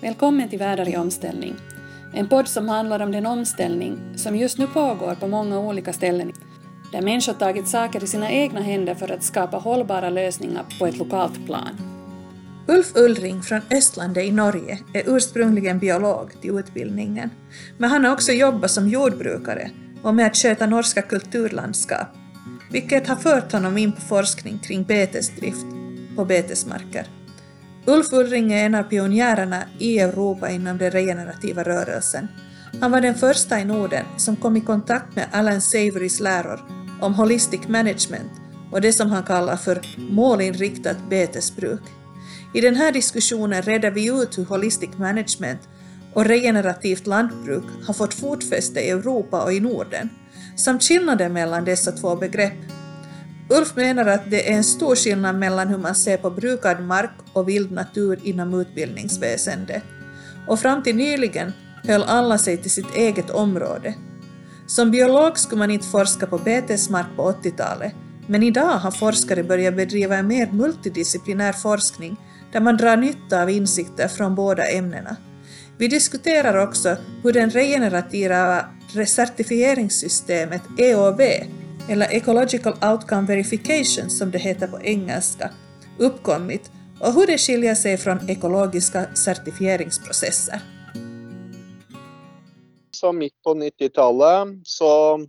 Välkommen till Världar i omställning. En podd som handlar om den omställning som just nu pågår på många olika ställen där människor tagit saker i sina egna händer för att skapa hållbara lösningar på ett lokalt plan. Ulf Ullring från Östlande i Norge är ursprungligen biolog till utbildningen, men han har också jobbat som jordbrukare och med att sköta norska kulturlandskap, vilket har fört honom in på forskning kring betesdrift på betesmarker. Ulf Ullring är en av pionjärerna i Europa inom den regenerativa rörelsen. Han var den första i Norden som kom i kontakt med Alan Savorys läror om holistic management och det som han kallar för målinriktat betesbruk. I den här diskussionen reder vi ut hur holistic management och regenerativt lantbruk har fått fotfäste i Europa och i Norden, samt skillnaden mellan dessa två begrepp. Ulf menar att det är en stor skillnad mellan hur man ser på brukad mark och vild natur inom utbildningsväsendet. Och fram till nyligen höll alla sig till sitt eget område. Som biolog skulle man inte forska på betesmark på 80-talet, men idag har forskare börjat bedriva en mer multidisciplinär forskning där man drar nytta av insikter från båda ämnena. Vi diskuterar också hur den regenerativa certifieringssystemet EOV, eller Ecological Outcome Verification som det heter på engelska, uppkommit och hur det skiljer sig från ekologiska certifieringsprocesser. Så midt på 90-tallet så,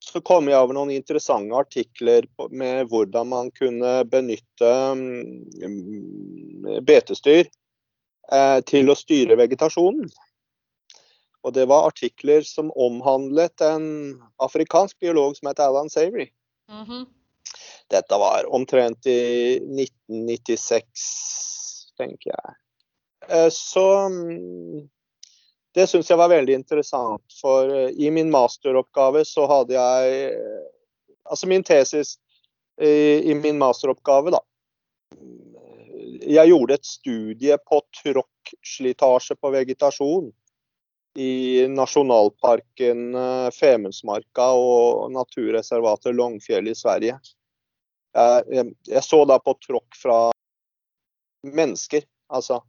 så kom jeg over noen interessante artikler med hvordan man kunne benytte mm, betestyr eh, til å styre vegetasjonen. Det var artikler som omhandlet en afrikansk biolog som het Alan Savory. Mm -hmm. Dette var omtrent i 1996, tenker jeg. Eh, så mm, det syns jeg var veldig interessant, for eh, i min masteroppgave så hadde jeg eh, Altså min tesis i, i min masteroppgave, da. Jeg gjorde et studie på tråkkslitasje på vegetasjon i nasjonalparken eh, Femundsmarka og naturreservatet Longfjell i Sverige. Jeg, jeg, jeg så da på tråkk fra mennesker, altså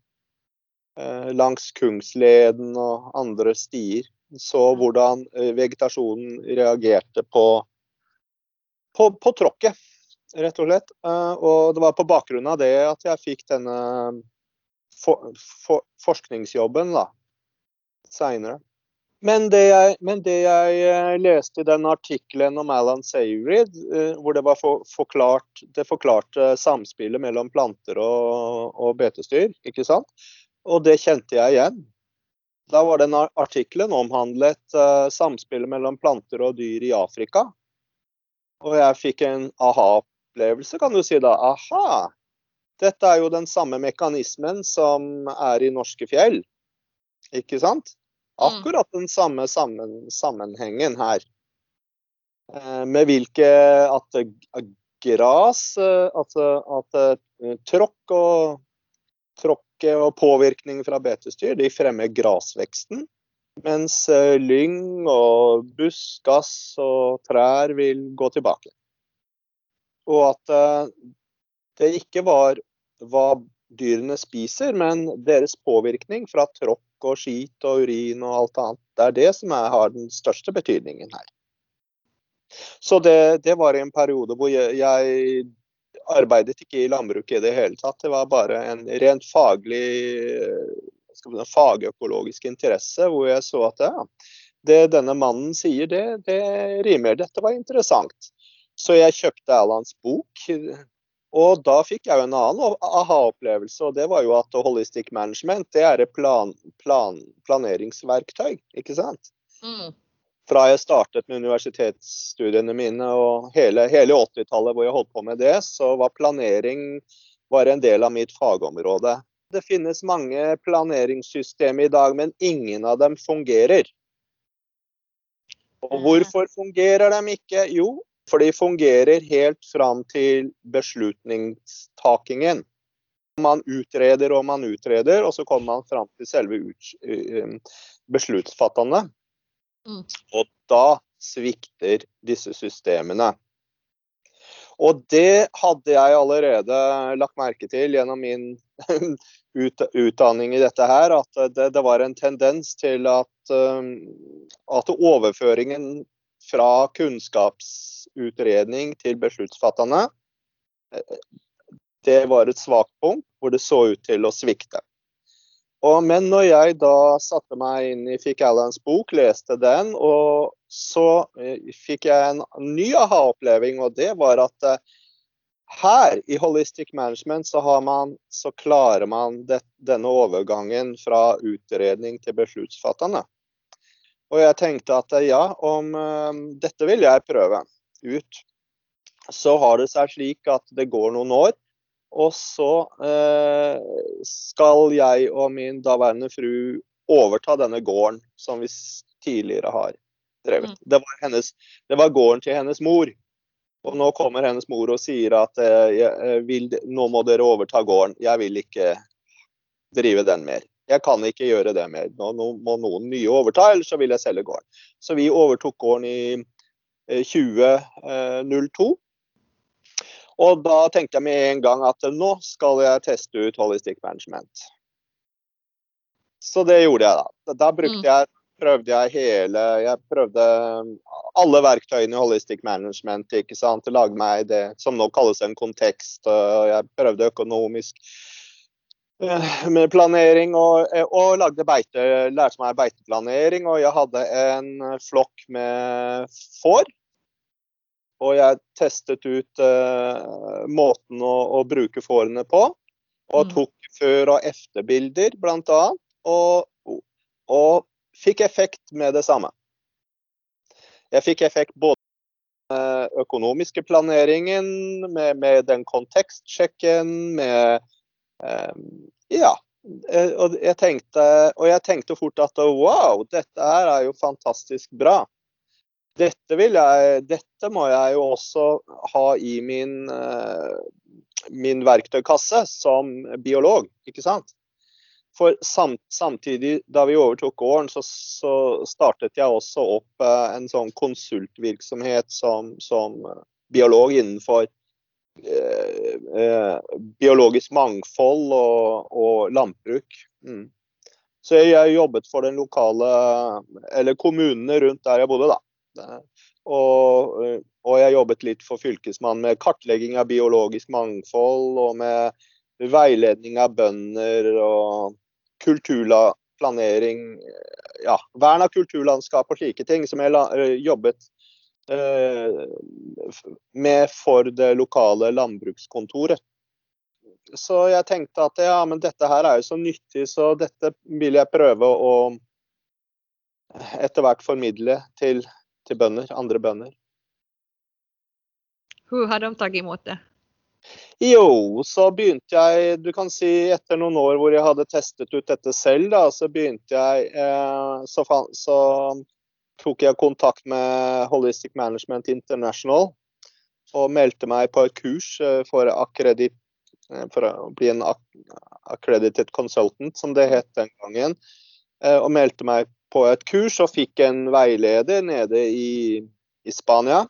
Eh, langs Kungsleden og andre stier. Så hvordan eh, vegetasjonen reagerte på, på, på tråkket, rett og slett. Eh, og det var på bakgrunn av det at jeg fikk denne for, for, forskningsjobben da, seinere. Men men det, jeg, leste i den artikkelen om Alan Sayrid, hvor det var for, forklart, det forklarte samspillet mellom planter og, og betestyr, ikke sant? Og det kjente jeg igjen. Da var den artikkelen omhandlet uh, samspillet mellom planter og dyr i Afrika. Og jeg fikk en aha-opplevelse, kan du si da. Aha! Dette er jo den samme mekanismen som er i norske fjell. Ikke sant? Mm. Akkurat den samme sammen, sammenhengen her. Uh, med hvilke at gras, uh, altså at, tråkk og tråkk og påvirkning fra betestyr de fremmer grasveksten. Mens eh, lyng og buskas og trær vil gå tilbake. Og at eh, det ikke var hva dyrene spiser, men deres påvirkning fra tråkk og skit og urin og alt annet. Det er det som er, har den største betydningen her. Så det, det var en periode hvor jeg, jeg arbeidet ikke i landbruket i det hele tatt. Det var bare en rent faglig si, fagøkologisk interesse hvor jeg så at ja, det denne mannen sier, det, det rimer. Dette var interessant. Så jeg kjøpte Alans bok. Og da fikk jeg jo en annen aha-opplevelse, og det var jo at holistic management det er et plan, plan, planeringsverktøy, ikke sant? Mm fra jeg startet med universitetsstudiene mine og hele, hele 80-tallet hvor jeg holdt på med det, så var planering var en del av mitt fagområde. Det finnes mange planeringssystemer i dag, men ingen av dem fungerer. Og hvorfor fungerer de ikke? Jo, for de fungerer helt fram til beslutningstakingen. Man utreder og man utreder, og så kommer man fram til selve besluttsfattende. Mm. Og da svikter disse systemene. Og det hadde jeg allerede lagt merke til gjennom min utdanning i dette her, at det, det var en tendens til at, at, overføringen fra kunnskapsutredning til besluttsfattende, det var et svakt punkt hvor det så ut til å svikte. Og, men når jeg da satte meg inn i Fikk Allans bok, leste den, og så eh, fikk jeg en ny aha-oppleving, og det var at eh, her i Holistic Management så, man, så klarer man det, denne overgangen fra utredning til besluttsfattende. Og jeg tenkte at eh, ja, om eh, dette vil jeg prøve ut. Så har det seg slik at det går noen år, og så eh, skal jeg og min daværende fru overta denne gården som vi tidligere har drevet. Mm. Det, var hennes, det, var gården til hennes mor. Og nå kommer hennes mor og sier at vil, nå må dere overta gården. Jeg vil ikke drive den mer. Jeg kan ikke gjøre det mer. Nå, nå må noen nye overta, eller så vil jeg selge gården. Så vi overtok gården i eh, 2002. Og da tenkte jeg med en gang at nå skal jeg teste ut Holistic Management. Så det gjorde jeg da. Da brukte mm. jeg, prøvde jeg hele Jeg prøvde alle verktøyene i Holistic Management. ikke sant? Lage meg det som nå kalles en kontekst. Jeg prøvde økonomisk eh, med planering og, og lagde beite, lærte meg beiteplanering. Og jeg hadde en flokk med får og jeg testet ut uh, måten å, å, bruke fårene på. Og mm. tok før- og efterbilder, bl.a. Og, og fikk effekt med det samme. Jeg fikk effekt både med økonomiske planeringen, med, med den kontekstsjekken, med Ja. Eh, og jeg, tenkte, og jeg tenkte fort at wow, dette her er jo fantastisk bra. Dette, jeg, dette, må jeg jo også ha i min, eh, min verktøykasse som biolog, ikke sant. For samt, samtidig, da vi overtok gården, så, så, startet jeg også opp eh, en sånn konsultvirksomhet som, som biolog innenfor biologisk mangfold og, og landbruk. Mm. Så jeg jobbet for den lokale, eller kommunene rundt der jeg bodde, da. Og, og, jeg jobbet litt for Fylkesmannen med kartlegging av biologisk mangfold og med veiledning av bønder og kulturplanering. Ja, vern av kulturlandskap og slike ting som jeg jobbet eh, med for det lokale landbrukskontoret. Så jeg tenkte at ja, men dette her er jo så nyttig, så dette vil jeg prøve å etter hvert formidle til til bønder, andre bønder. Hvordan har de tatt imot det? Jo, så begynte jeg Du kan si etter noen år hvor jeg hadde testet ut dette selv, da, så begynte jeg eh, så, så, tok jeg kontakt med Holistic Management International og meldte meg på et kurs eh, for, eh, for å bli en accredited consultant, som det het den gangen. Eh, og meldte meg på et kurs og fikk en veileder nede i, i Spania.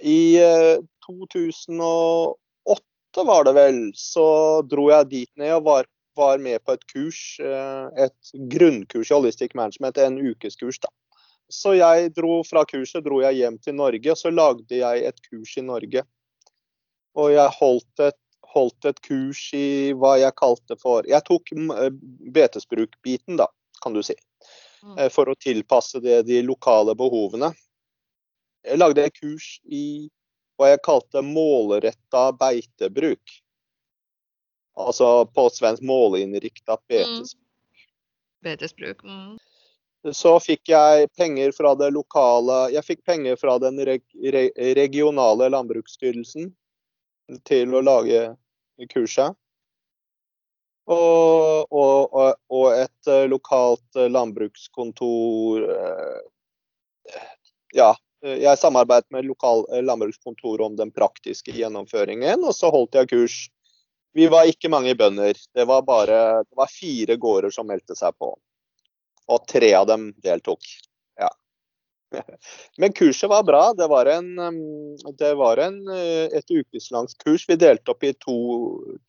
I eh, 2008 var det vel, så dro jeg dit ned og var, var med på et kurs. Et grunnkurs i Holistic Management, en ukeskurs. da. Så jeg dro fra kurset dro jeg hjem til Norge, og så lagde jeg et kurs i Norge. Og jeg holdt et, holdt et kurs i hva jeg kalte for Jeg tok eh, betesbrukbiten, da, kan du si. Mm. Eh, for å tilpasse det de lokale behovene. Jeg lagde et kurs i hva jeg kalte målretta beitebruk. Altså på svensk målinnrikta betesbruk. Mm. Betesbruk. Mm. Så fikk jeg penger fra det lokale Jeg fikk penger fra den regionale landbruksstyrelsen til å lage kurset. Og, og, og, et eh, lokalt eh, landbrukskontor eh, Ja, jeg samarbeidet med lokal landbrukskontor om den praktiske gjennomføringen, og så holdt jeg kurs. Vi var ikke mange bønder. Det var bare det var fire gårder som meldte seg på. Og tre av dem deltok. Ja. Men kurset var bra. Det var, en, det var en, et ukeslangt kurs. Vi delte opp i to,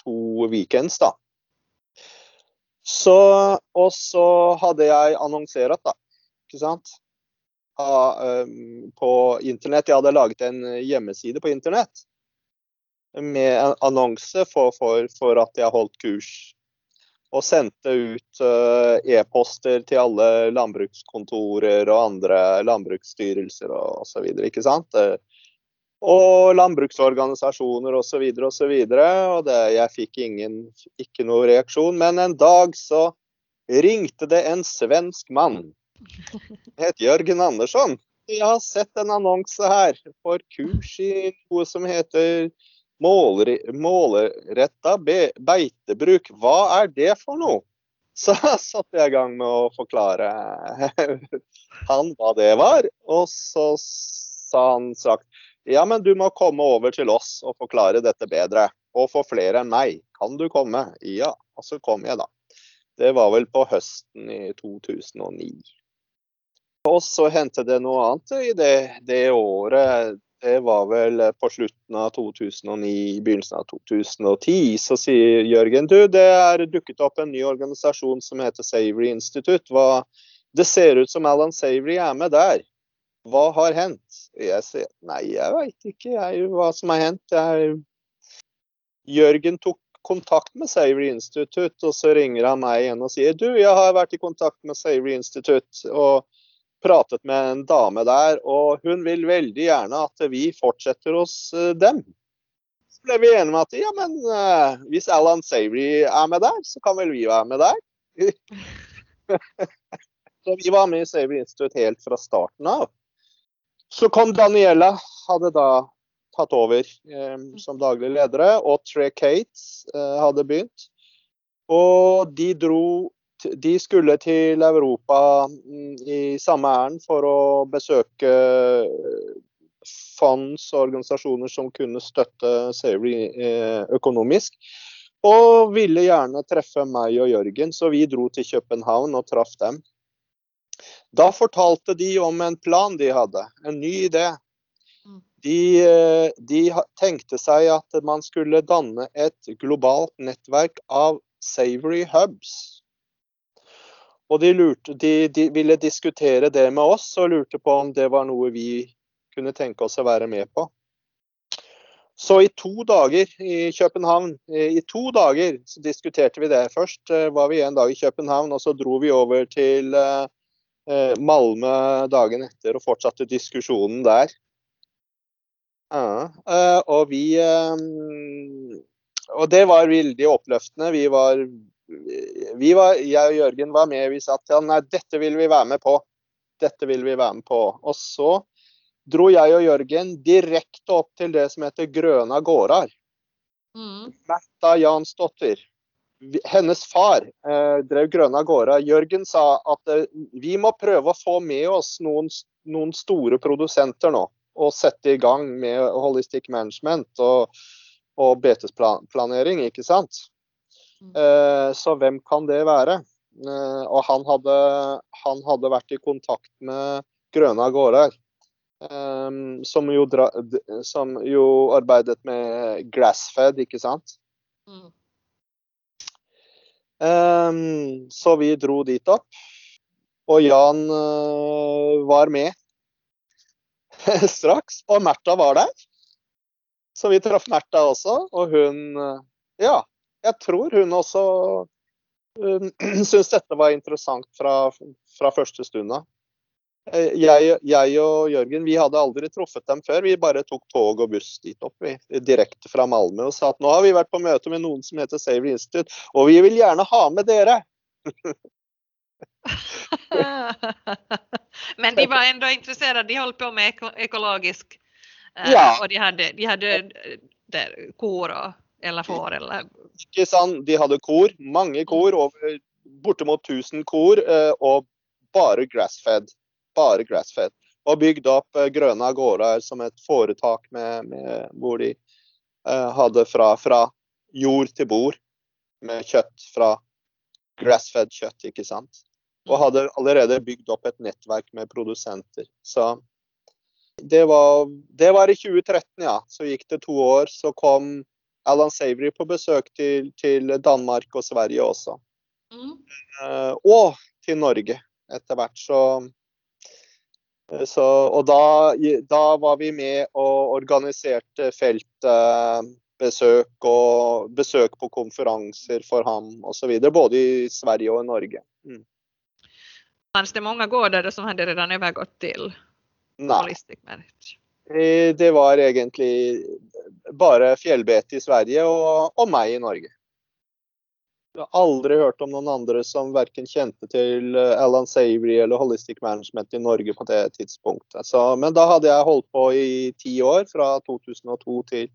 to weekends, da. Så, og så hadde jeg annonsert, da. Ikke sant? På internett. Jeg hadde laget en hjemmeside på internett med en annonse for, for, for at jeg holdt kurs og sendte ut uh, e-poster til alle landbrukskontorer og andre landbruksstyrelser og osv. Ikke sant? Eh, og landbruksorganisasjoner osv. Og, så videre, og, så og det, jeg fikk ingen, ikke noe reaksjon. Men en dag så ringte det en svensk mann. Det het Jørgen Andersson. Jeg har sett en annonse her for kurs i noe som heter Målretta beitebruk, hva er det for noe? Så satte jeg i gang med å forklare han hva det var. Og så sa han sagt ja, men du må komme over til oss og forklare dette bedre. Og for flere enn meg. Kan du komme? Ja. Og så kom jeg, da. Det var vel på høsten i 2009. Og så hendte det noe annet i det, det året det var vel på slutten av 2009, begynnelsen av 2010. Så sier Jørgen du, det er dukket opp en ny organisasjon som heter Savory Institute. Hva, det ser ut som Alan Savory er med der. Hva har hendt? Jeg sier nei, jeg veit ikke jeg, hva som har hendt. Jeg... Jørgen tok kontakt med Savory Institute, og så ringer han meg igjen og sier du, jeg har vært i kontakt med Savory Institute. og pratet med en dame der, og hun vil veldig gjerne at vi fortsetter hos eh, dem. Så ble vi enige om at ja, men uh, hvis Alan Savory er med der, så kan vel vi være med der. så vi var med i Savory Institute helt fra starten av. Så kom Daniela, hadde da tatt over eh, som daglig ledere, og Tre Cates eh, hadde begynt. Og de dro de skulle til Europa mm, i samme ærend for å besøke eh, fonds og organisasjoner som kunne støtte Savory eh, økonomisk. Og ville gjerne treffe meg og Jørgen, så vi dro til København og traff dem. Da fortalte de om en plan de hadde, en ny idé. Mm. De, eh, de tenkte seg at man skulle danne et globalt nettverk av Savory Hubs og de, lurte, de, de, ville diskutere det med oss og lurte på om det var noe vi kunne tenke oss å være med på. Så i to dager i København, i to dager så diskuterte vi det. Først eh, var vi en dag i København, og så dro vi over til eh, eh, Malmö dagen etter og fortsatte diskusjonen der. Ja, og vi Og det var veldig oppløftende. Vi var vi var, jeg og Jørgen var med. Vi sa til han nei, dette vil vi være med på. Dette vil vi være med på. Og så dro jeg og Jørgen direkte opp til det som heter Grøna gårdar. Mm. Märtha Jansdotter. Hennes far eh, drev Grøna gårdar. Jørgen sa at eh, vi må prøve å få med oss noen, noen store produsenter nå. Og sette i gang med holistic management og, og betesplanering, ikke sant. Mm. Eh, så hvem kan det være? Eh, og han hadde, han hadde vært i kontakt med Grøna gårder. Um, som, jo som, jo arbeidet med grassfed, ikke sant? Mm. Um, så vi dro dit opp. Og Jan uh, var med straks. Og Märtha var der. Så vi traff Märtha også, og hun uh, Ja, jeg tror hun også um, syns dette var interessant fra, fra første stund av. Eh, jeg, jeg, og Jørgen vi hadde aldri truffet dem før. Vi bare tok tog og buss dit opp, vi, direkte fra Malmö og sa at nå har vi vært på møte med noen som heter Save Institute, og vi vil gjerne ha med dere. Men de var enda interessert, de holdt på med ekologisk eh, ja. og de hadde, de hadde der, kor och eller får, eller Ikke sant. De hadde kor, mange kor, over bortimot 1000 kor, eh, og bare grassfed. Bare grassfed. Og bygd opp eh, Grøna gårder som et foretak med, med, hvor de uh, hadde fra, fra, jord til bord med kjøtt fra grassfed kjøtt, ikke sant. Og hadde allerede bygd opp et nettverk med produsenter. Så det var, det var i 2013, ja. Så gikk det to år. Så kom Alan Savory på besøk til, til Danmark og Sverige også. Mm. Uh, og til Norge etter hvert. Så, så og da, da, var vi med og organiserte feltbesøk uh, og besøk på konferanser for ham osv. Både i Sverige og i Norge. Mm. Fanns det många gårdar som hade redan övergått till holistic management? Eh, det var egentlig bare fjellbete i Sverige og, og, meg i Norge. Jeg har aldri hørt om noen andre som verken kjente til eh, Alan Savory eller Holistic Management i Norge på det tidspunktet. Så, men da hadde jeg holdt på i ti år, fra 2002 til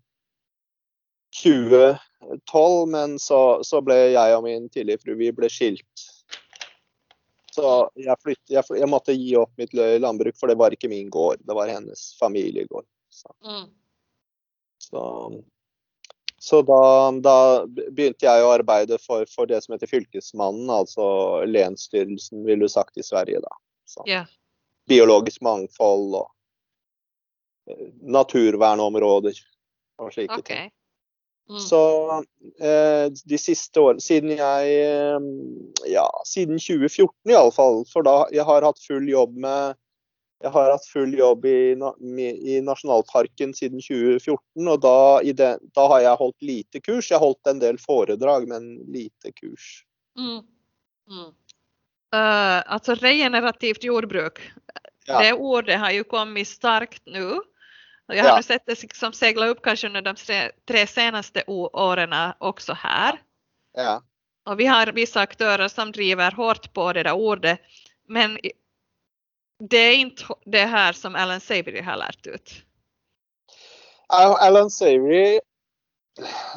2012. Men så, så ble jeg og min tidligere fru vi skilt så jeg, flytt, jeg, jeg, måtte gi opp mitt landbruk, for det var ikke min gård. Det var hennes familiegård. Så, mm. så, så da, da, begynte jeg å arbeide for, for, det som heter Fylkesmannen, altså lensstyrelsen, ville du sagt, i Sverige. da. Yeah. Biologisk mangfold og eh, naturvernområder og slike okay. ting. Mm. Så eh, de siste årene, siden jeg eh, Ja, siden 2014 iallfall. For da jeg har hatt full jobb med jeg har hatt full jobb i, i Nasjonalparken siden 2014, og da, det, da, har jeg holdt lite kurs. Jeg har holdt en del foredrag, men lite kurs. Mm. Mm. Uh, altså regenerativt jordbruk, ja. det ordet har jo kommet sterkt nå. Jag har ja. sett det liksom segla upp kanske under de tre, senaste åren också här. Ja. Och vi har vissa aktörer som driver hårt på det där ordet. Men det är inte det här som Alan Savory har lärt ut. Alan Savory,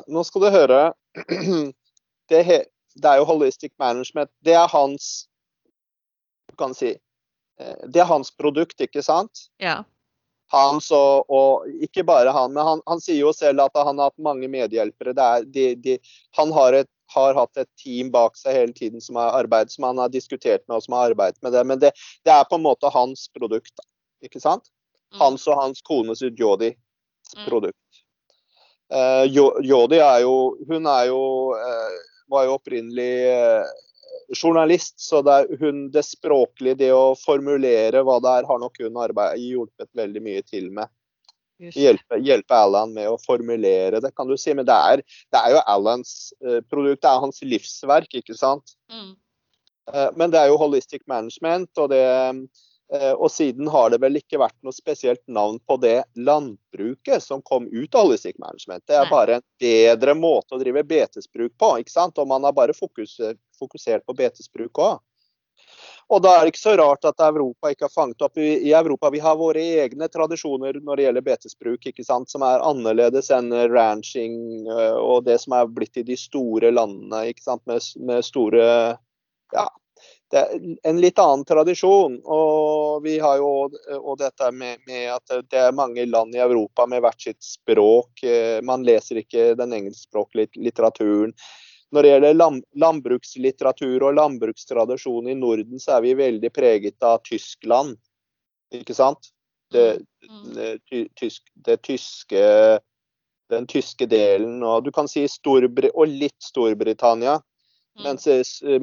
nå skal du høre det, det, er jo holistic management. Det er hans kan si, eh, det er hans produkt, ikke sant? Ja hans og, og, ikke bare han, men han, han, sier jo selv at han har hatt mange medhjelpere. Er, de, de, han har, et, har, hatt et team bak seg hele tiden som har arbeidet, som han har diskutert med og som har arbeidet med det. Men det, det er på en måte hans produkt, ikke sant? Mm. Hans og hans kones Jodis mm. produkt. Uh, Jodi er jo Hun er jo uh, var jo opprinnelig uh, journalist, så det, er hun, det språklige, det å formulere hva det er, har nok hun arbeid, hjulpet veldig mye til med. Hjelpe, hjelpe, Alan med å formulere det, kan du si. Men det er, det er jo Alans uh, produkt, det er hans livsverk, ikke sant. Mm. Uh, men det er jo holistic management, og det uh, og siden har det vel ikke vært noe spesielt navn på det landbruket som kom ut av Holistic Management. Det er bare en bedre måte å drive betesbruk på. ikke sant? Og man har bare fokusert fokusert på betesbruk òg. Og da er det ikke så rart at Europa ikke har fanget opp. I Europa vi har våre egne tradisjoner når det gjelder betesbruk, ikke sant? som er annerledes enn ranching eh, og det som er blitt i de store landene. ikke sant? Med, med store Ja. Det er en litt annen tradisjon. Og vi har jo og dette med, med, at det er mange land i Europa med hvert sitt språk. Eh, man leser ikke den engelskspråklige litteraturen. Når det gjelder landbrukslitteratur og landbrukstradisjon i Norden, så er vi veldig preget av Tyskland. Ikke sant? Det, mm. det, tysk, det tyske, den tyske delen. Og du kan si Storbr og litt Storbritannia. Mm. Mens,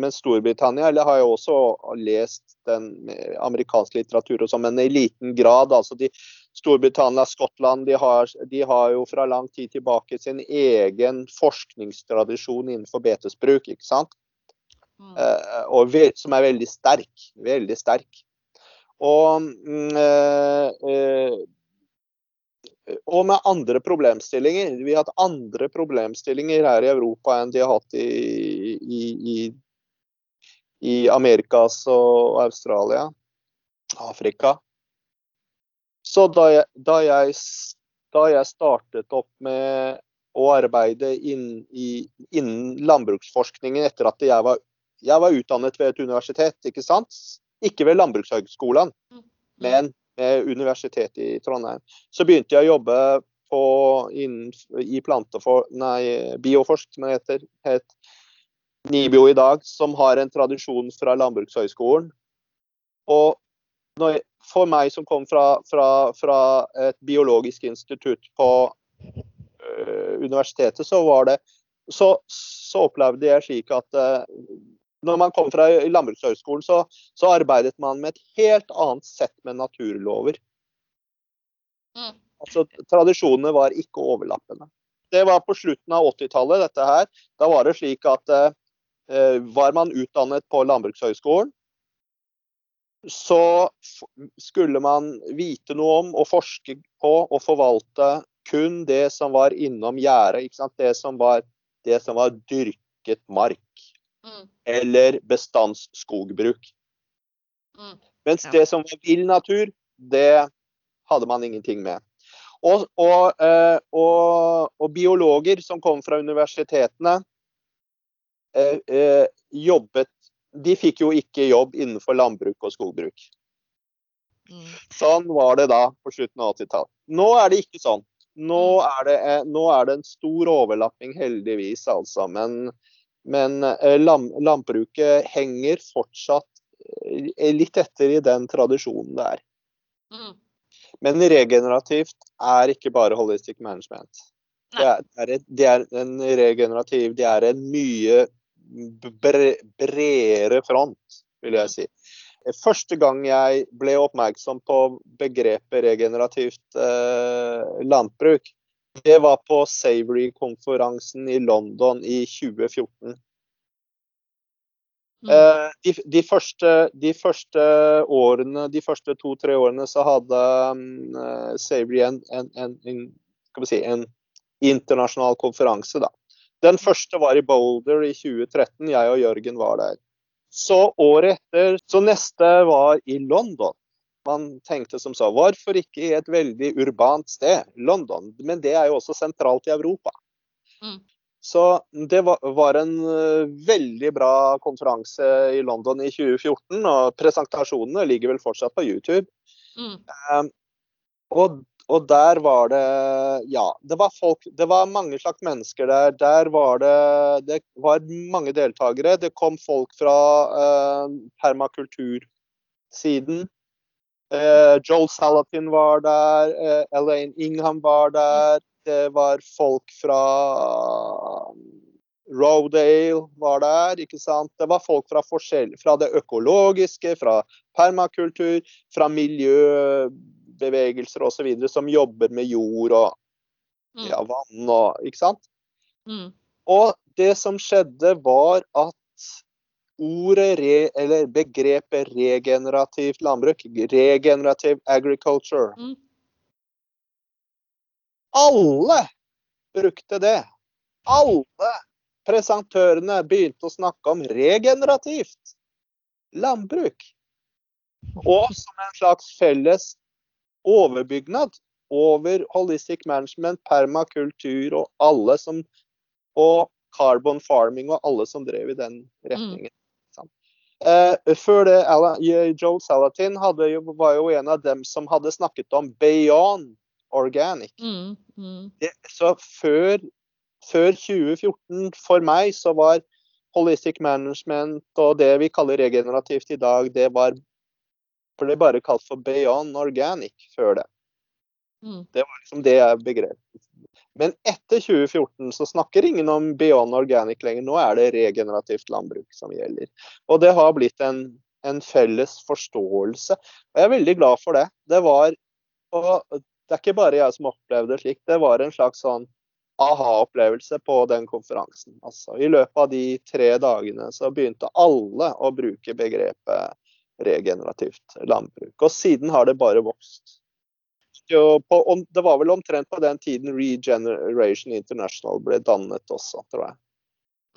mens, Storbritannia eller har jeg også lest den amerikanske litteraturen sånn, men i liten grad. altså de Storbritannia, Skottland, de har, de har, jo fra lang tid tilbake sin egen forskningstradisjon innenfor betesbruk, ikke sant? Mm. Eh, og som er veldig sterk. Veldig sterk. Og, eh, eh, og med andre problemstillinger. Vi har hatt andre problemstillinger her i Europa enn de har hatt i, i, i, i Amerikas og Australia. Afrika. Så da jeg, da jeg, da jeg startet opp med å arbeide innen, innen landbruksforskningen etter at jeg var, jeg var, utdannet ved et universitet, ikke sant? Ikke ved Landbrukshøgskolen, mm. men med Universitetet i Trondheim. Så begynte jeg å jobbe på, innen, i plantefor, nei, bioforsk, som det heter. Het, NIBIO i dag, som har en tradisjon fra Landbrukshøgskolen. Og når, for meg som kom fra, fra, fra et biologisk institutt på øh, universitetet, så var det så, så, opplevde jeg slik at øh, når man kom fra Landbrukshøgskolen, så, så, arbeidet man med et helt annet sett med naturlover. Mm. Altså, Tradisjonene var ikke overlappende. Det var på slutten av 80-tallet, dette her. Da var det slik at eh, var man utdannet på Landbrukshøgskolen, så skulle man vite noe om og forske på og forvalte kun det som var innom gjerdet. Det, som var, det som var dyrket mark. Mm. Eller bestandsskogbruk. Mm. Mens ja. det som var vill natur, det hadde man ingenting med. Og, og, eh, og, og, biologer som kom fra universitetene, eh, eh, jobbet De fikk jo ikke jobb innenfor landbruk og skogbruk. Mm. Sånn var det da på slutten av 80-tallet. Nå er det ikke sånn. Nå mm. er det, nå er det en stor overlapping, heldigvis, altså. Men, men landbruket henger fortsatt litt etter i den tradisjonen det er. Mm. Men regenerativt er ikke bare holistic management. Det er, det, er, det er, en regenerativ Det er en mye bre, bredere front, vil jeg mm. si. Første gang jeg ble oppmerksom på begrepet regenerativt eh, landbruk, det var på Savory-konferansen i London i 2014. Mm. Eh, de, de, første, de, første, årene, de første to-tre årene så hadde um, Savory en, en, en, en, si, en, internasjonal konferanse. da. Den første var i Boulder i 2013. Jeg og Jørgen var der. Så året etter Så neste var i London. Man tenkte som så, hvorfor ikke i et veldig urbant sted? London. Men det er jo også sentralt i Europa. Mm. Så det var, var en uh, veldig bra konferanse i London i 2014, og presentasjonene ligger vel fortsatt på YouTube. Mm. Um, og, og, der var det Ja, det var folk Det var mange slags mennesker der. Der var det Det var mange deltakere. Det kom folk fra uh, permakultursiden. Uh, Joel Salatin var der. Uh, Elaine Ingham var der. Det var folk fra Rodale var der, ikke sant. Det var folk fra, fra det økologiske, fra permakultur, fra miljøbevegelser osv. som jobber med jord og mm. ja, vann og Ikke sant. Mm. Og det som skjedde, var at ordet re, eller begrepet regenerativt landbruk, regenerative agriculture, mm. Alle brukte det. Alle presentørene begynte å snakke om regenerativt landbruk. Og som en slags felles overbygnad over holistic management, permakultur og alle som Og carbon farming og alle som drev i den retningen. Eh, før det, Joe Salatin hadde, var jo en av dem som hadde snakket om beyond organic. Mm, mm. Det, så før, før, 2014, for meg, så var holistic management og det vi kaller regenerativt i dag, det var ble bare kalt for beyond organic før det. Mm. Det var liksom det jeg begrep. Men etter 2014 så snakker ingen om beyond organic lenger. Nå er det regenerativt landbruk som gjelder. Og det har blitt en, en felles forståelse. Og jeg er veldig glad for det. Det var og det er ikke bare jeg som opplevde det slik. Det var en slags sånn aha-opplevelse på den konferansen. Altså, I løpet av de tre dagene så begynte alle å bruke begrepet regenerativt landbruk. Og siden har det bare vokst. På, det var vel omtrent på den tiden Regeneration International ble dannet også, tror jeg.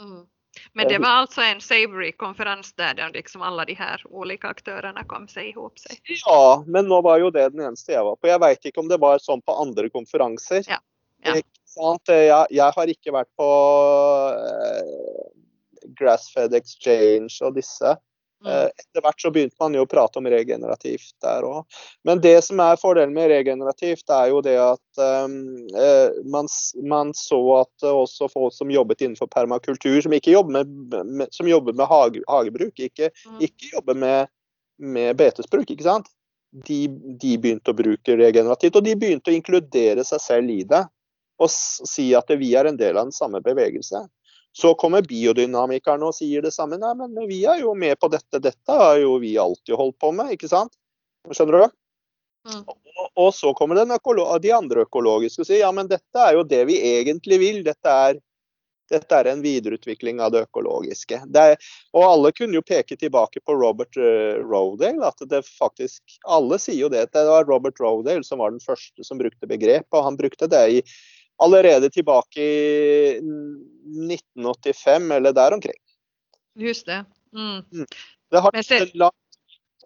Mm. Men det var alltså en Savory-konferens där liksom alla de här olika aktørene kom seg ihop seg? Ja, men nå var jo det den eneste jeg var på. Jeg veit ikke om det var sånn på andre konferanser. Ja. Ja. Jeg, jeg, har ikke vært på eh, Grassfed Exchange og disse. Mm. Eh, etter hvert så begynte man jo å prate om regenerativt der òg. Men det som er fordelen med regenerativt, er jo det at um, man, man, så at også folk som jobbet innenfor permakultur, som ikke jobber med, med, som jobber med hage, hagebruk, ikke, mm. ikke jobber med, med, betesbruk, ikke sant? De, de, begynte å bruke regenerativt. Og de begynte å inkludere seg selv i det. Og si at vi er en del av den samme bevegelse. Så kommer biodynamikerne og sier det samme. Nei, men vi er jo med på dette. Dette har jo vi alltid holdt på med, ikke sant? Skjønner du? Mm. Og, og, så kommer de andre økologiske og sier ja, men dette er jo det vi egentlig vil. Dette er, dette er en videreutvikling av det økologiske. Det er, og alle kunne jo peke tilbake på Robert uh, Rodale. at det faktisk, Alle sier jo det. Det var Robert Rodale som var den første som brukte begrepet. Og han brukte det i allerede tilbake i 1985 eller der omkring. Husk det. Mm. mm. Det har tatt langt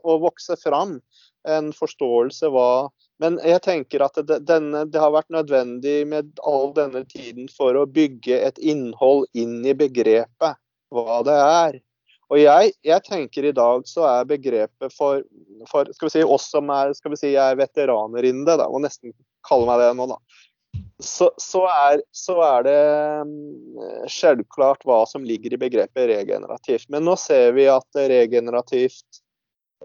å vokse fram en forståelse hva Men jeg tenker at det, denne, det, har vært nødvendig med all denne tiden for å bygge et innhold inn i begrepet hva det er. Og jeg, jeg tenker i dag så er begrepet for, for skal vi si, oss som er, skal vi si, er veteraner innen det, da, og nesten kalle meg det nå, da så, så, er, så, er, det mm, selvklart hva som ligger i begrepet regenerativt. Men nå ser vi at regenerativt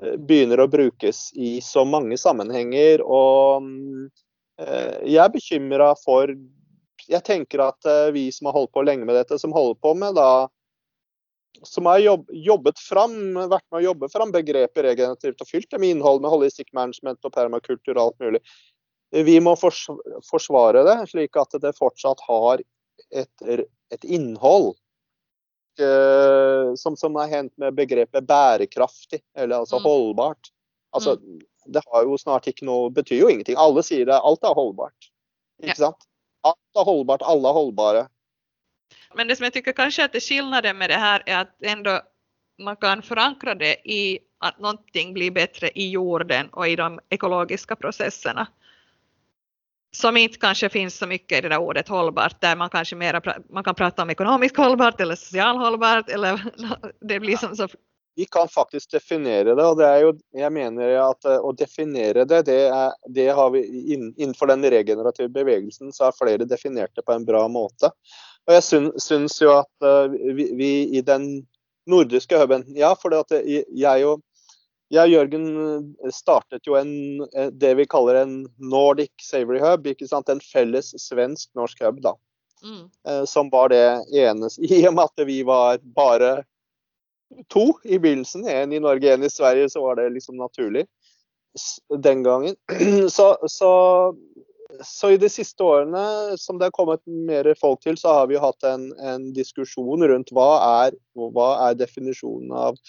eh, begynner å brukes i så mange sammenhenger. Og mm, eh, jeg er bekymra for Jeg tenker at eh, vi som har holdt på lenge med dette, som holder på med da som har jobbet fram, vært med å jobbe fram begrepet regenerativt og fylt det med innhold med holistic management og permakultur og alt mulig. Vi må forsvare det, slik at det fortsatt har et, et innhold. Uh, som, som er hendt med begrepet bærekraftig, eller altså mm. holdbart. Altså, mm. Det har jo snart ikke noe betyr jo ingenting. Alle sier det. Alt er holdbart. Ikke sant? Alt er holdbart, alle er holdbare. Men det som jeg tycker kanskje at det skillnaden med det her, er at ändå man kan förankra det i att någonting blir bättre i jorden och i de ekologiske processerna som inte kanske finns så mycket i det där ordet hållbart, där man kanske mera man kan prata om ekonomiskt hållbart eller social hållbart, eller det blir som så vi kan faktisk definere det, og det er jo, jeg mener at å definere det, det, er, det har vi innenfor den regenerative bevegelsen, så har flere definert det på en bra måte. Og jeg syns jo at uh, vi, vi, i den nordiske huben Ja, for jeg og jeg og Jørgen eh, startet jo en, eh, det vi kaller en Nordic Savory Hub. ikke sant? En felles svensk-norsk hub, da. Mm. Eh, som var det eneste I og med at vi var bare to i begynnelsen, én i Norge, én i Sverige, så var det liksom naturlig den gangen. Så, så, så, i de siste årene som det har kommet mer folk til, så har vi hatt en, en diskusjon rundt hva er, hva er definisjonen av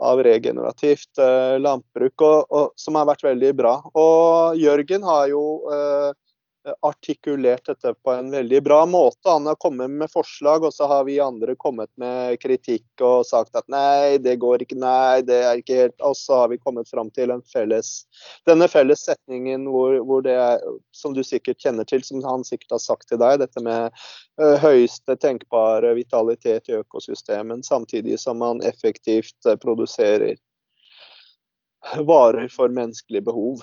av regenerativt eh, landbruk, og, og, som har vært veldig bra. Og Jørgen har jo eh, artikulert dette på en veldig bra måte. Han har kommet med forslag, og så har vi andre kommet med kritikk og sagt at nei, det går ikke, nei, det er ikke helt Og så har vi kommet fram til felles, denne felles setningen hvor, hvor, det er, som du sikkert kjenner til, som han sikkert har sagt til deg, dette med uh, høyeste tenkbare vitalitet i økosystemen, samtidig som man effektivt uh, produserer varer for menneskelige behov.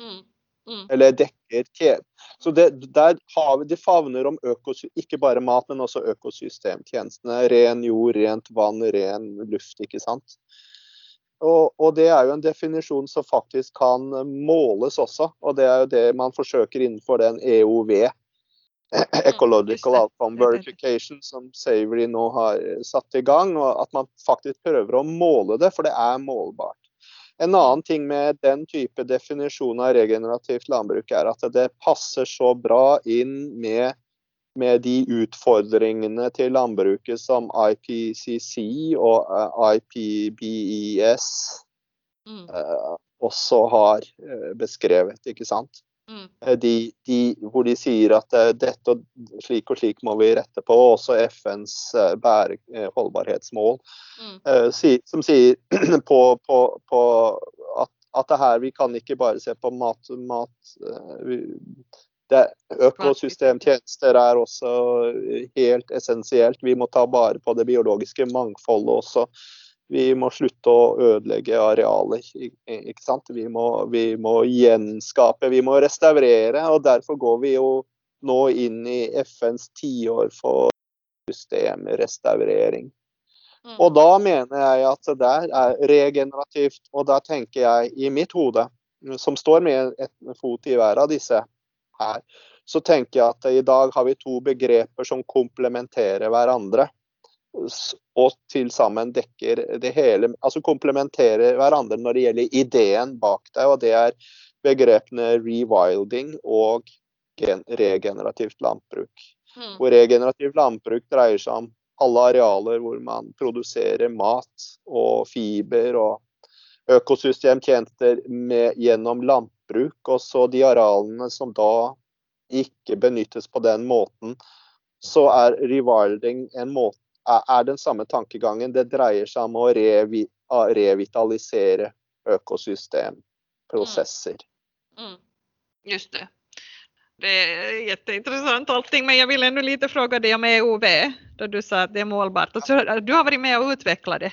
Mm. Mm. Eller dekker Så det, der har vi, det favner om ikke bare mat, men også økosystemtjenestene. Ren jord, rent vann, ren luft, ikke sant. Og, og, det er jo en definisjon som faktisk kan måles også. Og det er jo det man forsøker innenfor den EOV. Mm, Ecological Outcome Verification, som Savory nå har satt i gang. og At man faktisk prøver å måle det, for det er målbart. En annen ting med den type definisjon av regenerativt landbruk er at det passer så bra inn med, med de utfordringene til landbruket som IPCC og eh, IPBES mm. uh, også har uh, beskrevet, ikke sant. Mm. Eh, de, de, hvor de sier at uh, dette og slik og slik må vi rette på, også FNs uh, bære, holdbarhetsmål, mm. som sier på, på, på at, at, det her vi kan ikke bare se på mat, mat det, Økosystemtjenester er også helt essensielt. Vi må ta bare på det biologiske mangfoldet også. Vi må slutte å ødelegge arealer. ikke sant? Vi må, vi må gjenskape, vi må restaurere. og Derfor går vi jo nå inn i FNs tiår for systemrestaurering. Mm. Og da mener jeg at det der er regenerativt. Og da tenker jeg i mitt hode, som står med en fot i hver av disse her, så tenker jeg at i dag har vi to begreper som komplementerer hverandre. Og til sammen dekker det hele Altså komplementerer hverandre når det gjelder ideen bak deg, Og det er begrepene rewilding og regenerativt landbruk. Mm. Og regenerativt landbruk dreier seg om alle arealer hvor man produserer mat og fiber og økosystemtjenester med, gjennom landbruk. Og så de arealene som da ikke benyttes på den måten, så er rewilding en måte, er den samme tankegangen. Det dreier seg om å revi, revitalisere økosystemprosesser. Mm. Mm. Just det. Det är jätteintressant allting, men jag vill ännu lite fråga dig om EOV, då du sa att det är målbart. Du har varit med och utvecklat det.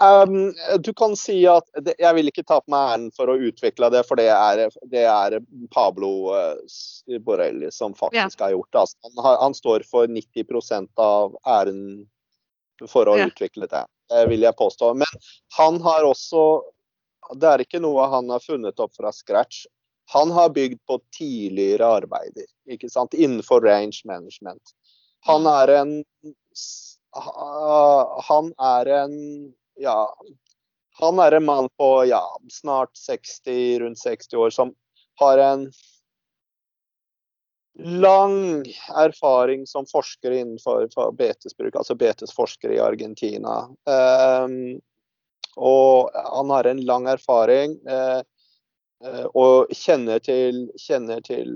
Um, du kan si at det, Jeg vil ikke ta på meg æren for å utvikle det, for det er, det er Pablo uh, Borrelli som faktisk ja. har gjort det. Altså, han, han, står for 90% av æren for å ja. utvikle det, det vil jeg påstå. Men han har også Det er ikke noe han har funnet opp fra scratch han har bygd på tidligere arbeider ikke sant? innenfor range management. Han er en Han er en ja, han er en mann på ja, snart 60, rundt 60 år som har en lang erfaring som forsker innenfor betesbruk, altså betesforsker i Argentina. Um, og han har en lang erfaring. Uh, og kjenner til, kjenner til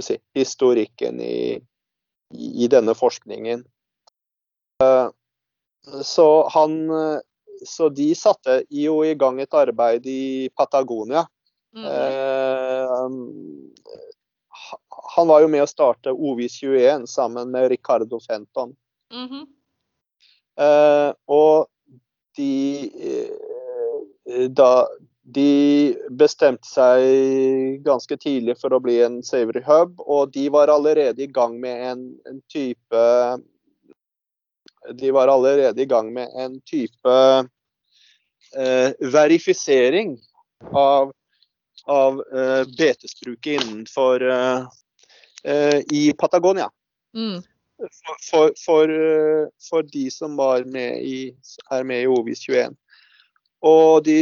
si, historikken i, i denne forskningen. Eh, så, han, så de satte jo i gang et arbeid i Patagonia. Mm. Eh, han var jo med å starte Ovis 21 sammen med Ricardo Fenton. Mm -hmm. og de da, de bestemte seg ganske tidlig for å bli en Savory Hub, og de var allerede i gang med en, en type De var allerede i gang med en type eh, verifisering av, av eh, betesbruket innenfor eh, eh i Patagonia. Mm. For, for, for, eh, for, de som med i, er med i Ovis 21. Og de,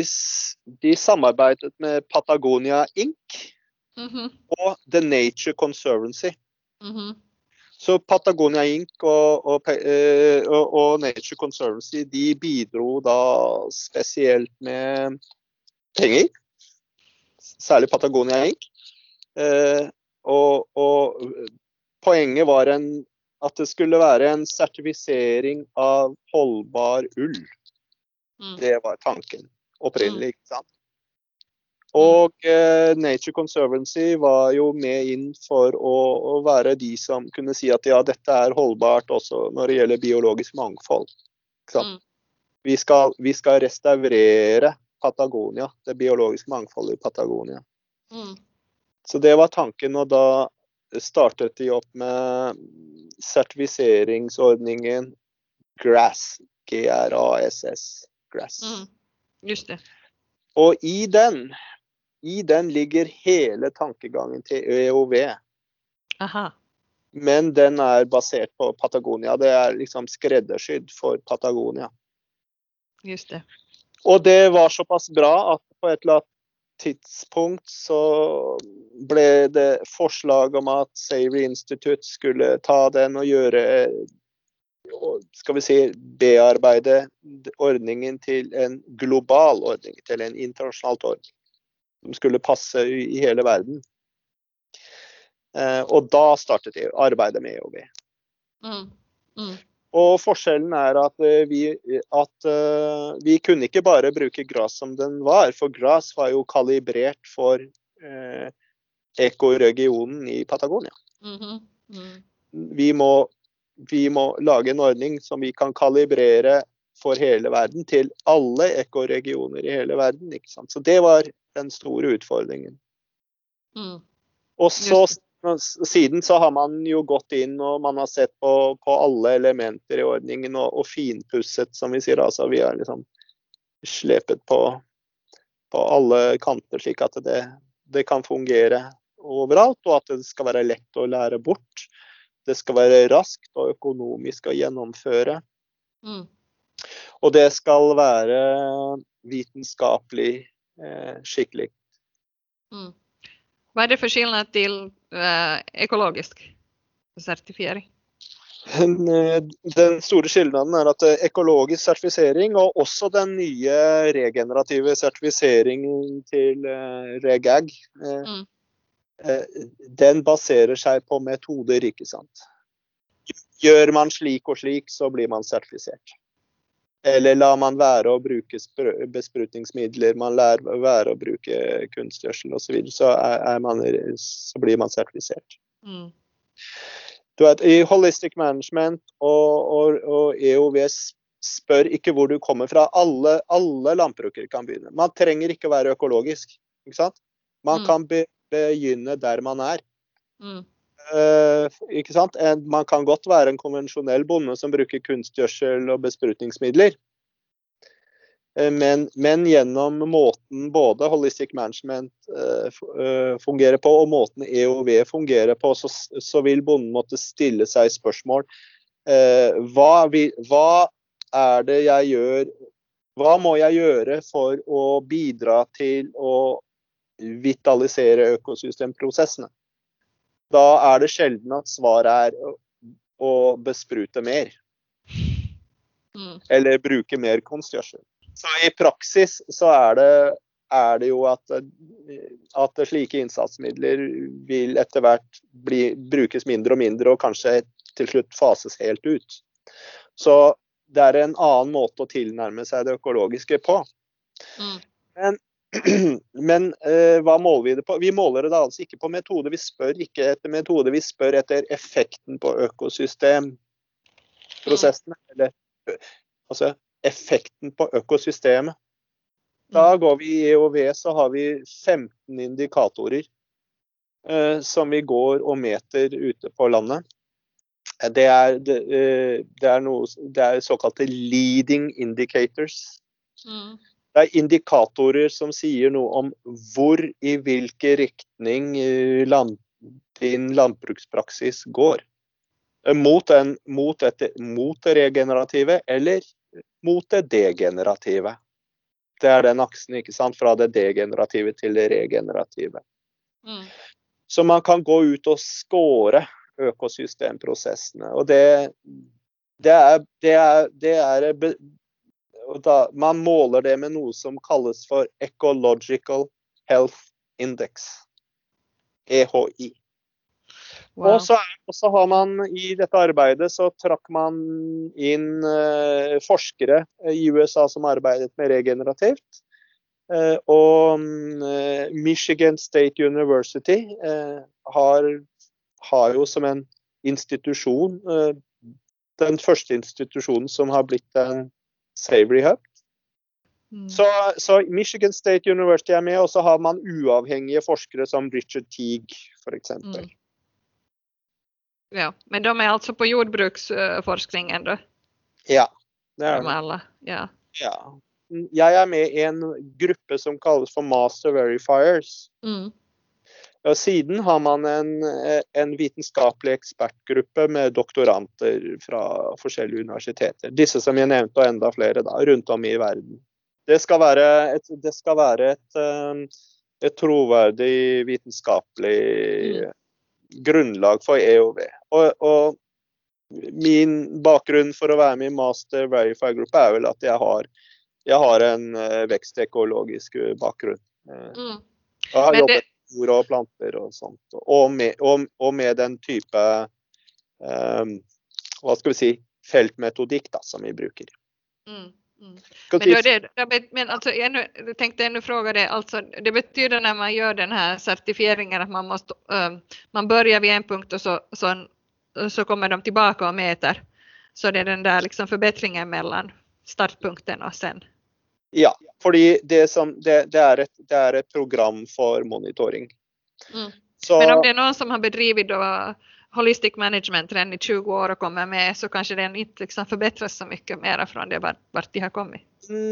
de samarbeidet med Patagonia Inc. Mm -hmm. og The Nature Conservancy. Mm -hmm. Så Patagonia Inc. Og, og, eh, og, og, Nature Conservancy de bidro da spesielt med penger. Særlig Patagonia Inc. Eh, og, poenget var en, at det skulle være en sertifisering av holdbar ull. Mm. Det var tanken opprinnelig. ikke sant? Og eh, Nature Conservancy var jo med inn for å, å, være de som kunne si at ja, dette er holdbart også når det gjelder biologisk mangfold. Mm. Vi, skal, vi, skal, restaurere Patagonia, det biologiske mangfoldet i Patagonia. Mm. Så det var tanken, og da startet de opp med sertifiseringsordningen GRASS, G-R-A-S-S grass. Mm, just det. Og i den, i den ligger hele tankegangen til EOV. Aha. Men den er basert på Patagonia. Det er liksom skreddersydd for Patagonia. Just det. Og det var såpass bra at på et eller annet tidspunkt så ble det forslag om at Savory Institute skulle ta den og gjøre skal vi si, bearbeide ordningen til en global ordning, til en internasjonalt ordning. Som skulle passe i hele verden. Eh, og da startet arbeidet med EOB. Mm. Mm. Og forskjellen er at, eh, vi, at uh, vi kunne ikke bare bruke gress som den var, for gress var jo kalibrert for uh, ekoregionen i Patagonia. Mm -hmm. mm. Vi må vi må lage en ordning som vi kan kalibrere for hele verden, til alle ekoregioner i hele verden. ikke sant? Så det var den store utfordringen. Mm. Og så siden så har man jo gått inn og man har sett på, på alle elementer i ordningen og, og, finpusset, som vi sier. Altså vi har liksom slepet på, på alle kanter, slik at det, det kan fungere overalt, og at det skal være lett å lære bort. Det skal være raskt og økonomisk å gjennomføre. Mm. Og det skal være vitenskapelig eh, skikkelig. Mm. Hva er det for skillnad til eh, ekologisk sertifisering? Eh, den store skillnaden er at eh, økologisk sertifisering og også den nye regenerative sertifiseringen til eh, REGAG mm. Eh, den baserer seg på metoder, ikke sant. Gjør man slik og slik, så blir man sertifisert. Eller lar man være å bruke besprutningsmidler, man lar være å bruke kunstgjødsel osv., så, videre, så, er man, så blir man sertifisert. Mm. Vet, I holistic management og, og, og, EOVS spør ikke hvor du kommer fra. Alle, alle landbrukere kan begynne. Man trenger ikke være økologisk. ikke sant? Man mm. kan be, begynne der man er. Mm. Uh, ikke sant? Man kan godt være en konvensjonell bonde som bruker kunstgjødsel og besprutningsmidler. Uh, men, men, gjennom måten både Holistic Management uh, fungerer på og måten EOV fungerer på, så, så vil bonden måtte stille seg spørsmål. Hva, vil, hva er det jeg gjør Hva må jeg gjøre for å bidra til å vitalisere økosystemprosessene. Da er det sjelden at svaret er å besprute mer. Mm. Eller bruke mer kunstgjødsel. Så i praksis så er det, er det jo at, at, slike innsatsmidler vil etter hvert bli, brukes mindre og mindre, og kanskje til slutt fases helt ut. Så det er en annen måte å tilnærme seg det økologiske på. Mm. Men Men eh, hva måler vi det på? Vi måler det altså ikke på metode. Vi spør ikke etter metode, vi spør etter effekten på økosystemprosessene. Eller altså effekten på økosystemet. Da mm. går vi i EOV, så har vi 15 indikatorer eh, som vi går og meter ute på landet. Det er, det, eh, det er, noe, det er såkalte leading indicators. Mm. Det er indikatorer som sier noe om hvor i hvilken retning eh, land, din landbrukspraksis går. Eh, mot, en, mot, et, mot, det regenerative eller mot det degenerative. Det er den aksen, ikke sant? Fra det degenerative til det regenerative. Mm. Så man kan gå ut og score økosystemprosessene. Og det, det, er, det, er, det er da, man måler det med noe som kalles for Ecological Health Index, EHI. Wow. Og, så, og, så, har man i dette arbeidet så trakk man inn eh, forskere i USA som arbeidet med regenerativt. Eh, og eh, Michigan State University eh, har, har, jo som en institusjon eh, den første institusjonen som har blitt en Savory Hub. Mm. Så, så, Michigan State University er med, og så har man uavhengige forskere som Richard Teague f.eks. Mm. Ja, men de er altså på jordbruksforskningen, da? Ja, det er de. Ja. ja. Jeg er med i en gruppe som kalles for Master Verifiers. Mm. Siden har man en, en, vitenskapelig ekspertgruppe med doktoranter fra forskjellige universiteter. Disse som jeg nevnte, og enda flere da, rundt om i verden. Det skal være et, det skal være et, um, et troverdig vitenskapelig mm. grunnlag for EOV. Og, og, min bakgrunn for å være med i Master Verify-gruppa er vel at jeg har, jeg har en uh, vekstekologisk bakgrunn. Mm. Jeg har jobbet jord og planter og sånt. Og med, og, og med den type um, hva skal vi si, feltmetodikk da, som vi bruker. Mm. Mm. Men, det, men alltså, jag tänkte ännu fråga det, alltså, det betyder när man gör den här certifieringen att man, måste, uh, man börjar vid en punkt och så, så, så kommer de tillbaka och mäter. Så det är den där liksom förbättringen mellan startpunkten och sen? Ja, fordi det, som, det, det, er, et, det er, et, program for monitoring. Mm. Så, Men om det er noen som har bedrevet holistic management redan i 20 år och kommer med så kanske den inte liksom förbättras så mycket mer från det vart, de har kommit?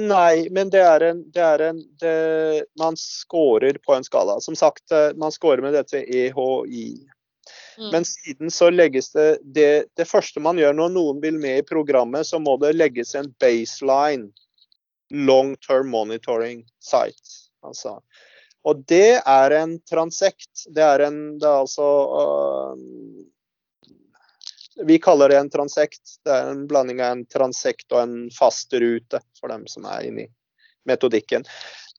Nei, men det er en, det er en det, Man scorer på en skala. Som sagt, eh, man scorer med dette EHI. Mm. Men siden så legges det, det, det første man gjør når noen vil med i programmet, så må det legges en baseline long term monitoring site. Altså. Og det er en transekt. Det er en det er altså uh, Vi kaller det en transekt. Det er en blanding av en transekt og en fast rute, for dem som er inne i metodikken.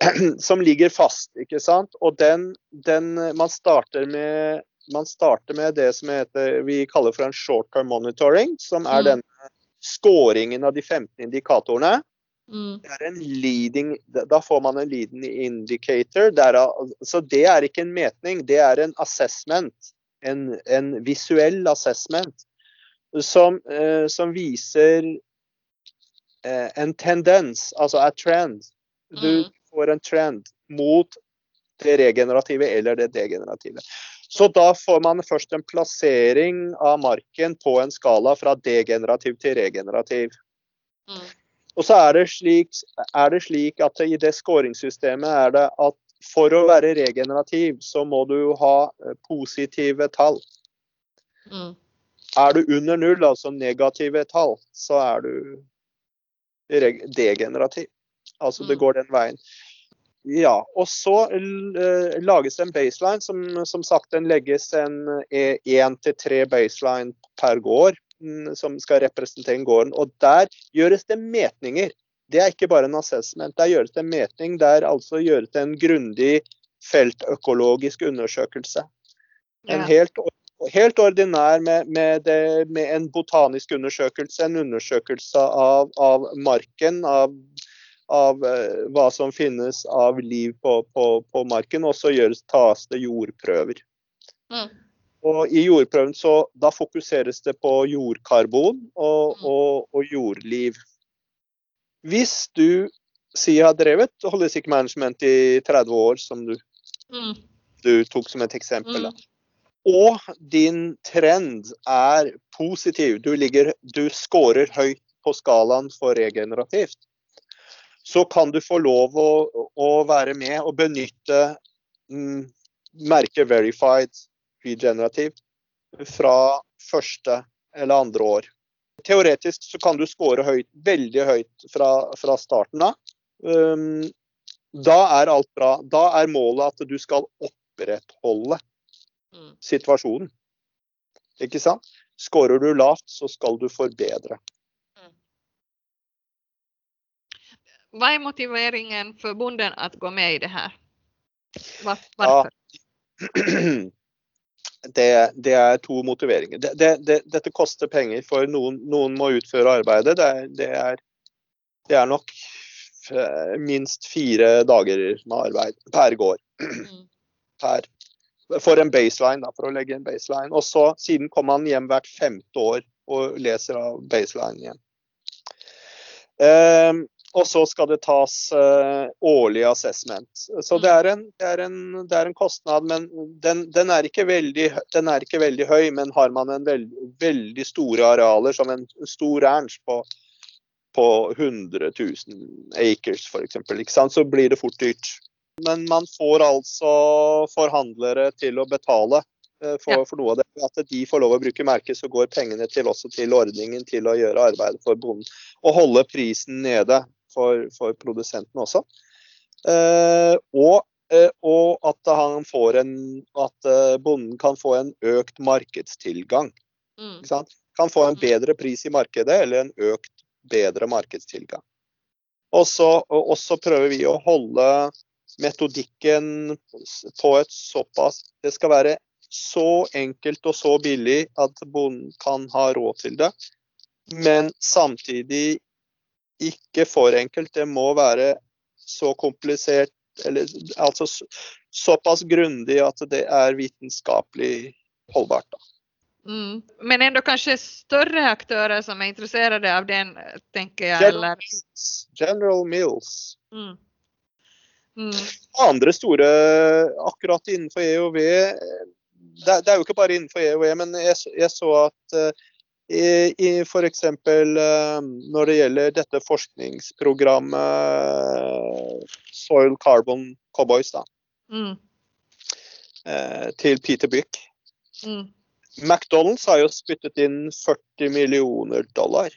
Som ligger fast, ikke sant. Og den, den man starter med man starter med det som heter, vi kaller for en short term monitoring, som er mm. den scoringen av de 15 indikatorene. Mm. Det en leading, da får man en leading indicator. Det er, så det er ikke en metning, det er en assessment. En, en visuell assessment som, eh, som viser eh, en tendens, altså a trend. Du mm. får en trend mot det regenerative eller det degenerative. Så da får man først en plassering av marken på en skala fra degenerativ til regenerativ. Mm. Og så er det, slik, er det slik at i det skåringssystemet er det at for å være regenerativ, så må du ha eh, positive tall. Mm. Er du under null, altså negative tall, så er du degenerativ. Altså det mm. går den veien. Ja, og så uh, lages en baseline. Som, som sagt, den legges en én til tre baseline per gård som skal representere gården. Og der gjøres det metninger. Det er ikke bare en assessment. Der gjøres det metning. Der altså gjøres det en grundig feltøkologisk undersøkelse. En helt, helt ordinær med, med, det, med, en botanisk undersøkelse. En undersøkelse av, av marken, av av eh, hva som finnes av liv på, på, på marken, og så gjøres, tas det jordprøver. Mm. Og I jordprøven så da fokuseres det på jordkarbon og, mm. og, og jordliv. Hvis du sier har drevet holistic management i 30 år, som du, mm. du tok som et eksempel, mm. og din trend er positiv, du, ligger, du scorer høyt på skalaen for regenerativt, så kan du få lov å, å være med og benytte mm, merket 'verified regenerative' fra første eller andre år. Teoretisk så kan du score høyt, veldig høyt fra, fra starten av. Um, da er alt bra. Da er målet at du skal opprettholde mm. situasjonen. Ikke sant? Skårer du lavt, så skal du forbedre. Hva er motiveringen for bonden at gå med i det her? Hva varför? Ja. Det, det, er to motiveringer. Det, det, dette koster penger, for noen, noen må utføre arbeidet. Det er, det er, nok eh, minst fire dager med arbeid per gård. Mm. Per, for en baseline, da, for å legge en baseline. Og så, siden kommer man hjem hvert femte år og leser av baseline igjen. Um, og så skal det tas uh, årlig assessment. Så det er, en, det, er en, det er en, kostnad, men den, den, er veldig, den, er ikke veldig, høy. Men har man en veld, veldig store arealer, som en stor ranch på, på 100 000 acres f.eks., så blir det fort dyrt. Men man får altså forhandlere til å betale uh, for, for, noe av det. At de får lov å bruke merket, så går pengene til, også til ordningen til å gjøre arbeidet for bonden. Og holde prisen nede for, for produsenten også. Eh, og, eh, og, at han får en At eh, bonden kan få en økt markedstilgang. Mm. Kan få en bedre pris i markedet eller en økt bedre markedstilgang. Og så prøver vi å holde metodikken på et såpass Det skal være så enkelt og så billig at bonden kan ha råd til det. Men samtidig ikke for enkelt. Det må være så komplisert, eller altså såpass grundig at det er vitenskapelig holdbart. Da. Mm. Men ändå kanskje større aktører som er interessert av den, tenker jeg. General Eller? Mills. General Mills. Mm. Mm. Andre store akkurat innenfor EOV det, det er jo ikke bare innenfor EOV, men jeg, jeg så at eh, i, i f.eks. når det gjelder dette forskningsprogrammet Soil Carbon Cowboys da, Mm. eh, til Peter Byck Mm. McDonald's har jo spyttet inn 40 millioner dollar.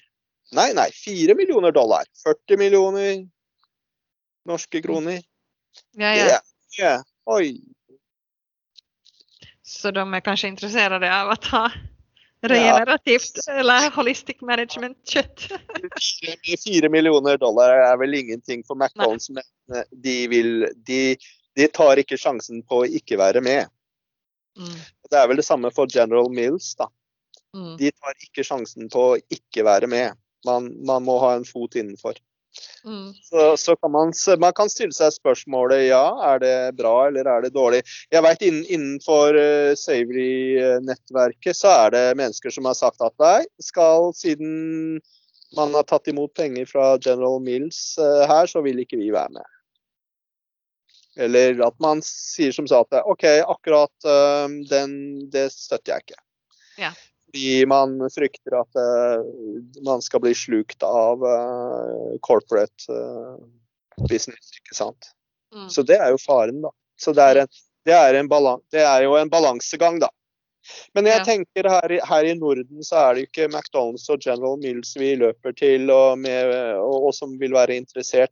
Nei, nei, 4 millioner dollar. 40 millioner norske kroner. Ja, ja. Yeah, yeah. Oi. Så de er kanskje intresserade av att regenerativt eller holistic management kjøtt. Fire millioner dollar er vel ingenting for McDonald's, men eh, de vil de, de tar ikke sjansen på å ikke være med. Mm. Det er vel det samme for General Mills. da. Mm. De tar ikke sjansen på å ikke være med. Man, man må ha en fot innenfor. Mm. Så, så kan man, man kan stille seg spørsmålet ja, er det bra eller er det dårlig. Jeg vet innen, Innenfor uh, Savory-nettverket så er det mennesker som har sagt at nei, skal siden man har tatt imot penger fra General Mills uh, her, så vil ikke vi være med. Eller at man sier som sa at OK, akkurat uh, den, det støtter jeg ikke. Ja. Fordi man frykter at eh, man skal bli slukt av eh, corporate eh, business, ikke sant. Mm. Så det er jo faren, da. Så det er, en, det er, en balan det er jo en balansegang, da. Men jeg Ja. tenker her, her i Norden så er det ikke McDonald's og General Mills vi løper til og, med, og, og som vil være interessert.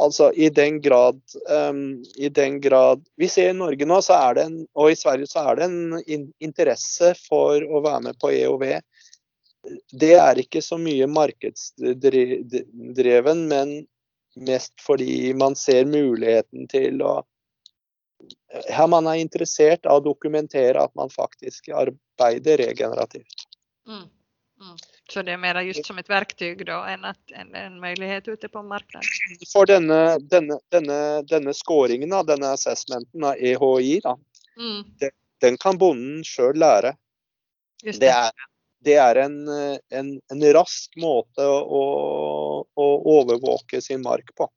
Altså i den grad um, I den grad Vi ser i Norge nå, en, og i Sverige så er det en in interesse for å være med på EOV. Det er ikke så mye markedsdreven, men mest fordi man ser muligheten til å Her man er interessert av å dokumentere at man faktisk arbeider regenerativt. Mm. Mm. Så det är mera just som ett verktyg då än att en, en möjlighet ute på marknaden. For denne, denne, denne, denne scoringen, da, denne assessmenten av EHI, da, Mm. den kan bonden sjøl lære. Det det. er, det er en, en, en rask måte å, å overvåke sin mark på,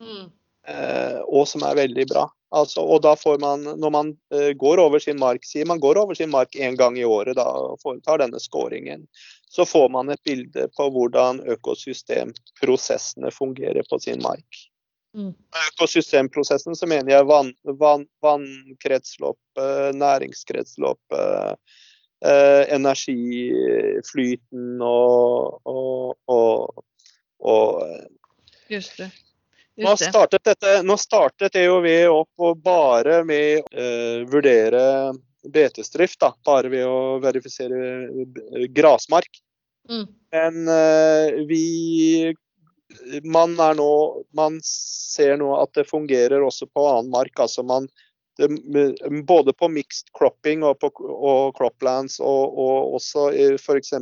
Mm. eh, og som er veldig bra. Altså, og da får man, når man eh, går over sin mark, sier man går over sin mark én gang i året da, foretar denne scoringen, så får man et bilde på hvordan økosystemprosessene fungerer på sin mark. Mm. Økosystemprosessen så mener jeg vann, vann, vannkretsløp, næringskretsløp, eh, energiflyten og, og, og, og eh, Just det. nå startet, dette, nå startet EOV opp og bare med å eh, vurdere betesdrift, da, bare ved å verifisere eh, grasmark. Mm. Men uh, vi man, er nå, man ser nå at det fungerer også på annen mark. altså man det, Både på mixed cropping og på og croplands, og, og også f.eks.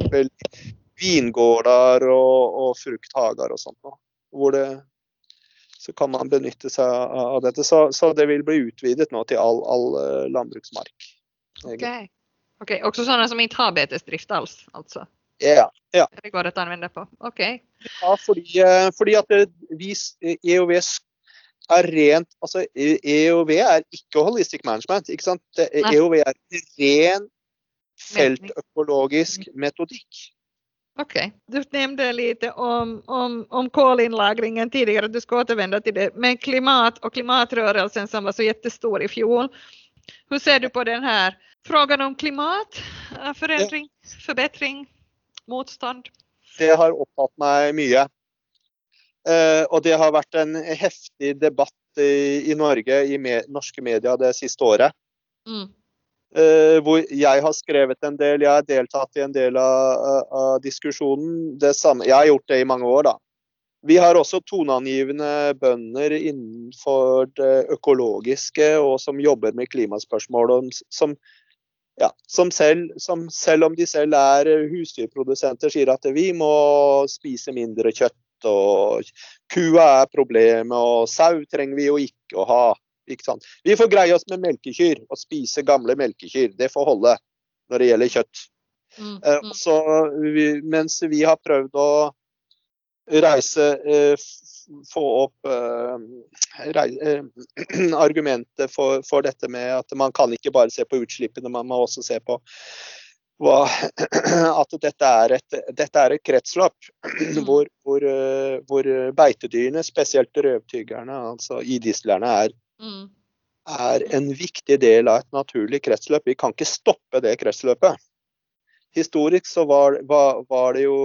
vingårder og, og frukthager og sånt. Hvor det så kan man benytte seg av dette. Så, så det vil bli utvidet nå til all, all eh, landbruksmark. Okej. Okay. också sådana som inte har betesdrift alls alltså? Ja, ja. Det går att använda på. Okej. Ja, fordi, eh, fordi at vi, EOV er rent altså EOV er ikke holistic management. ikke sant? EOV er ren feltøkologisk metodikk. Okej, du nämnde lite om, om, om kolinlagringen tidigare, du ska återvända till det, men klimat och klimatrörelsen som var så jättestor i fjol. Hur ser du på den här frågan om klimat, forandring, förändring, förbättring, motstånd? Det har opptatt meg mye. Eh, og det har vært en heftig debatt i, Norge, i norske medier, det siste året. Mm. Eh, hvor jeg har skrevet en del, jeg har deltatt i en del av, av diskusjonen. Jeg har gjort det i mange år, da. Vi har også toneangivende bønder innenfor det økologiske og som jobber med klimaspørsmål. og Som, ja, som, selv, som selv om de selv er husdyrprodusenter, sier at vi må spise mindre kjøtt. Og kua er problemet, og sau trenger vi jo ikke å ha. Ikke? Vi får greie oss med melkekyr og spise gamle melkekyr. Det får holde når det gjelder kjøtt. Mm, mm. Så vi, mens vi har prøvd å reise få opp reise, argumentet for, for, dette med at man kan ikke bare se på utslippene, man må også se på hva, at dette er et, dette er et kretsløp mm. hvor, hvor, hvor, beitedyrene, spesielt røvtyggerne, altså idislerne, er, mm. er en viktig del av et naturlig kretsløp. Vi kan ikke stoppe det kretsløpet. Historisk så var, var, var det jo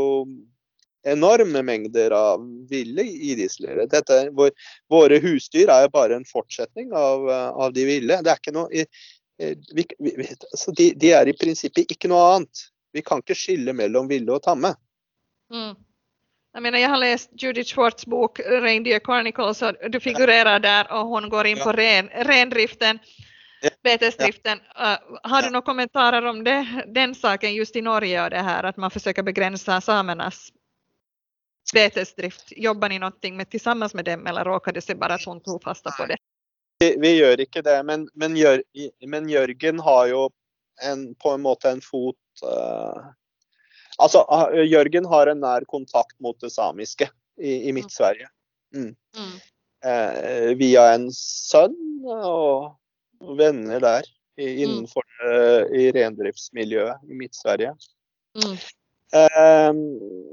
enorme mengder av ville idislere. Dette, vår, våre husdyr er jo bare en fortsetning av, av de ville. Det er ikke noe, vi, vi, altså de, de, er i prinsippet ikke noe annet. Vi kan ikke skille mellom ville og tamme. Mm. Jeg mener, jeg har lest Judith Schwartz bok Reindeer Chronicles og du figurerer der, og hun går inn på ren, rendriften, betesdriften. Uh, har du noen kommentarer om det, den saken just i Norge og det her, at man forsøker å begrense samernas betesdrift? Jobbar ni någonting med, tillsammans med dem eller råkade det sig bara att hon tog fasta på det? Vi, vi gjør ikke det, men, men, Jør, men, Jørgen har jo en, på en måte en fot uh, Altså, Jørgen har en nær kontakt mot det samiske i, i Midt-Sverige. Mm. Mm. Uh, via en sønn og venner der i, mm. innenfor uh, i rendriftsmiljøet i Midt-Sverige. Uh,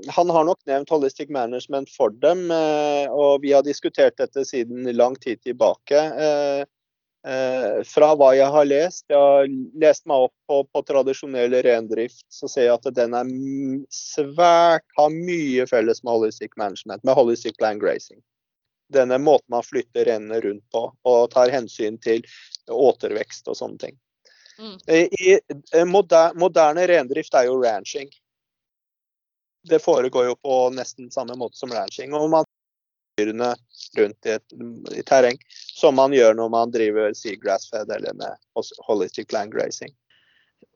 han har nok nevnt Holistic Management for dem, uh, og vi har diskutert dette siden lang tid tilbake. Uh, fra hva jeg har lest, jeg har lest meg opp på, på tradisjonell rendrift, så ser jeg at den er svært, har mye felles med Holistic Management, med Holistic Land Grazing. Denne måten man flytter renene rundt på og tar hensyn til återvekst og sånne ting. Mm. I, i moderne, moderne rendrift er jo ranching det foregår jo på nesten samme måte som ranching. Og man dyrene rundt i, et, i terreng, som man gjør når man driver seagrass-fed eller med holistic land grazing.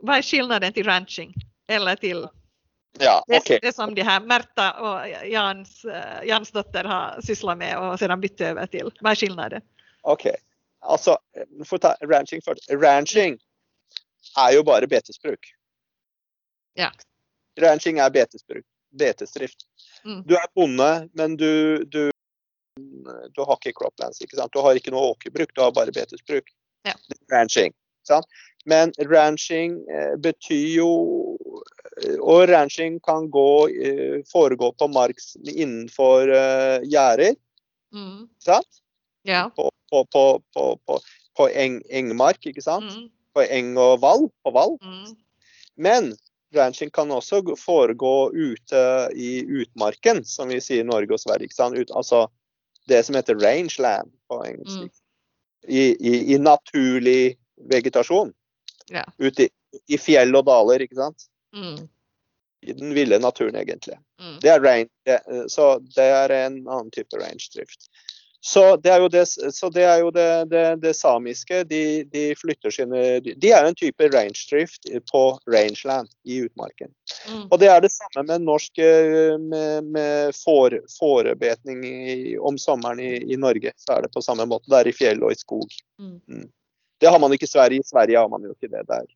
Hva er skillnaden til ranching eller til ja, okay. det, det, som de her Märtha og Jans, uh, Jans dotter har sysla med og sedan bytte over til? Hva er skillnaden? Ok, altså for ta ranching først. Ranching er jo bare betesbruk. Ja. Ranching er betesbruk betesdrift. Mm. Du er bonde, men du, du, du, har ikke croplands. ikke sant? Du har ikke noe åkerbruk, du har bare betesbruk. Ja. Ranching. Sant? Men ranching eh, betyr jo Og ranching kan gå, eh, foregå på mark innenfor eh, gjerder. Mm. Sant? Ja. På, på, på, på eng, engmark, ikke sant? Mm. På eng og vall. På vall. Mm. Men ranching kan også foregå ute i utmarken, som vi sier i Norge og Sverige. Ut, altså det som heter rangeland på engelsk. Mm. I, i, I, naturlig vegetasjon. Ja. Ute i, i, fjell og daler, ikke sant. Mm. I den ville naturen, egentlig. Mm. Det er range, det, så det er en annen type range-drift. Så det er jo det, det, er jo det, det samiske. De, de, flytter sine De er en type range-drift på rangeland i utmarken. Mm. Og det er det samme med norsk eh, med, i, om sommeren i, i, Norge. Så er det på samme måte. Det er i fjell og i skog. Mm. Mm. Det har man ikke i Sverige. I Sverige har man jo ikke det der.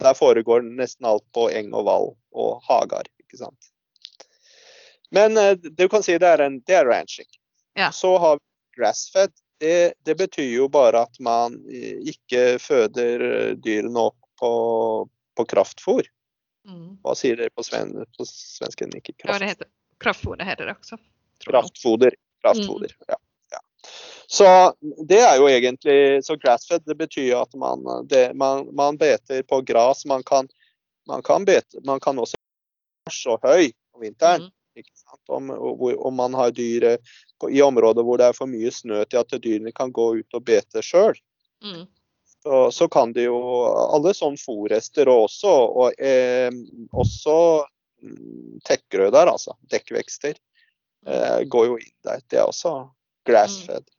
Der foregår nesten alt på eng og vall og hagar, ikke sant. Men eh, du kan si det er, en, det er ranching. Ja. Så har vi grassfed, det, det, betyr jo bare at man ikke føder eh, dyrene opp på, på kraftfôr. Mm. Hva sier dere på, sven, på svensken? Ikke kraft. Ja, det heter kraftfoder heter det også. Kraftfoder. kraftfoder mm. ja. Så det er jo egentlig Så grassfed det betyr at man, det, man, man beter på gras. Man kan, man kan, bete, man kan også så høy om vinteren. Mm. Om, om, man har dyr eh, i områder hvor det er for mye snø til at dyrene kan gå ut og bete sjøl. Mm. Så, så, kan det jo Alle sånn fòrrester og også, og, eh, også mm, tekkrøder, altså dekkvekster, eh, går jo inn der. Det er også grassfed. Mm.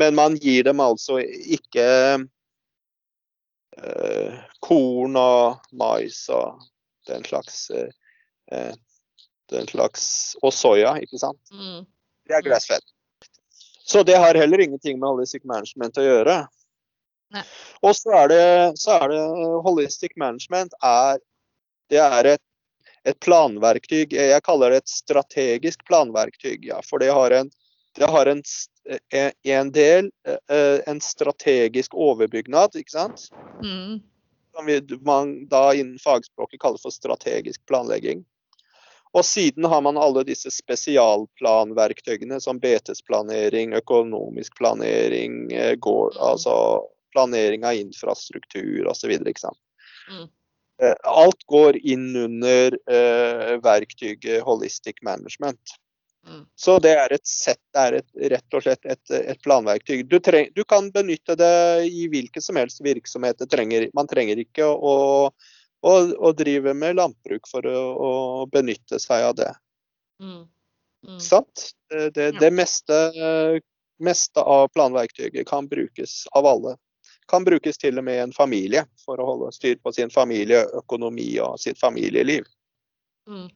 Men man gir dem altså ikke eh, korn og mais og den slags eh, eh en slags Og soya, ikke sant. Mm. Det er gressfett. Så det har heller ingenting med holistic management å gjøre. Nei. Og så er, det, så er det Holistic management er Det er et, et planverktøy. Jeg kaller det et strategisk planverktøy. Ja, for det har en, det har en, en del en strategisk overbygnad, ikke sant? Mm. Som man da innen fagspråket kaller for strategisk planlegging. Og siden har man alle disse spesialplanverktøyene som BTS-planering, økonomisk planering, eh, går, mm. altså planering av infrastruktur osv. Mm. Eh, alt går inn under uh, verktøyet holistic management. Mm. Så det er et sett, det er et, rett og slett et, et planverktøy. Du, treng, du, kan benytte det i hvilken som helst virksomhet. Trenger, man trenger ikke å og, og driver med landbruk for å, å, benytte seg av det. Mm. Mm. Sant? Det, det, det meste, meste, av planverktøyet kan brukes av alle. Kan brukes til og med i en familie for å holde styr på sin familieøkonomi og sitt familieliv. Mm.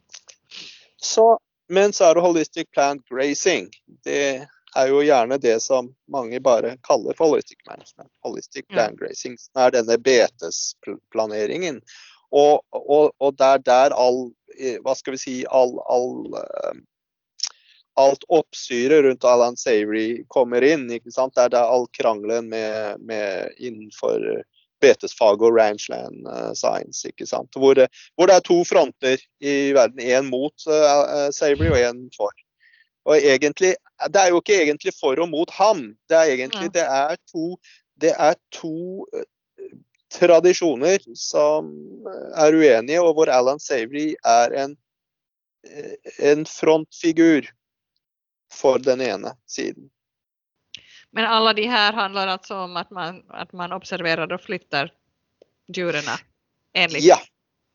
Så, men så er det holistic plant grazing. Det er jo gjerne det som mange bare kaller for holistic management. Holistic plant grazing er denne betesplaneringen. Og, og, og der, der all eh, Hva skal vi si all, all, eh, alt oppsyret rundt Alan Savory kommer inn. ikke sant? Det er all krangelen med, med innenfor betesfag og ranchland uh, science. ikke sant? Hvor det, hvor det, er to fronter i verden. Én mot uh, Savory og én for. Og egentlig, Det er jo ikke egentlig for og mot ham. Det er egentlig det er to, det er to tradisjoner som er uenige, og hvor Alan Savory er en, en frontfigur for den ene siden. Men alle de her handler altså om at man, at man observerer og flytter dyrene? Ja.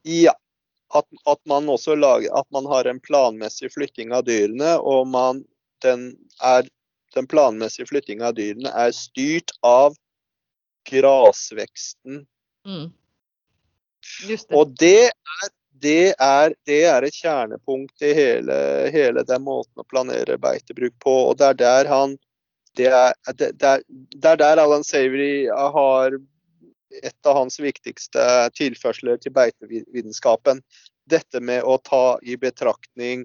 ja. At, at, man også lager, at man har en planmessig flytting av dyrene, og man, den, er, den planmessige flyttinga av dyrene er styrt av grasveksten. Mm. Det. Og det er, det, er, det er, et kjernepunkt i hele, hele, den måten å planere beitebruk på. Og det er der han Det er, det er, det er der Alan Savory har et av hans viktigste tilførsler til beitevitenskapen. Dette med å ta i betraktning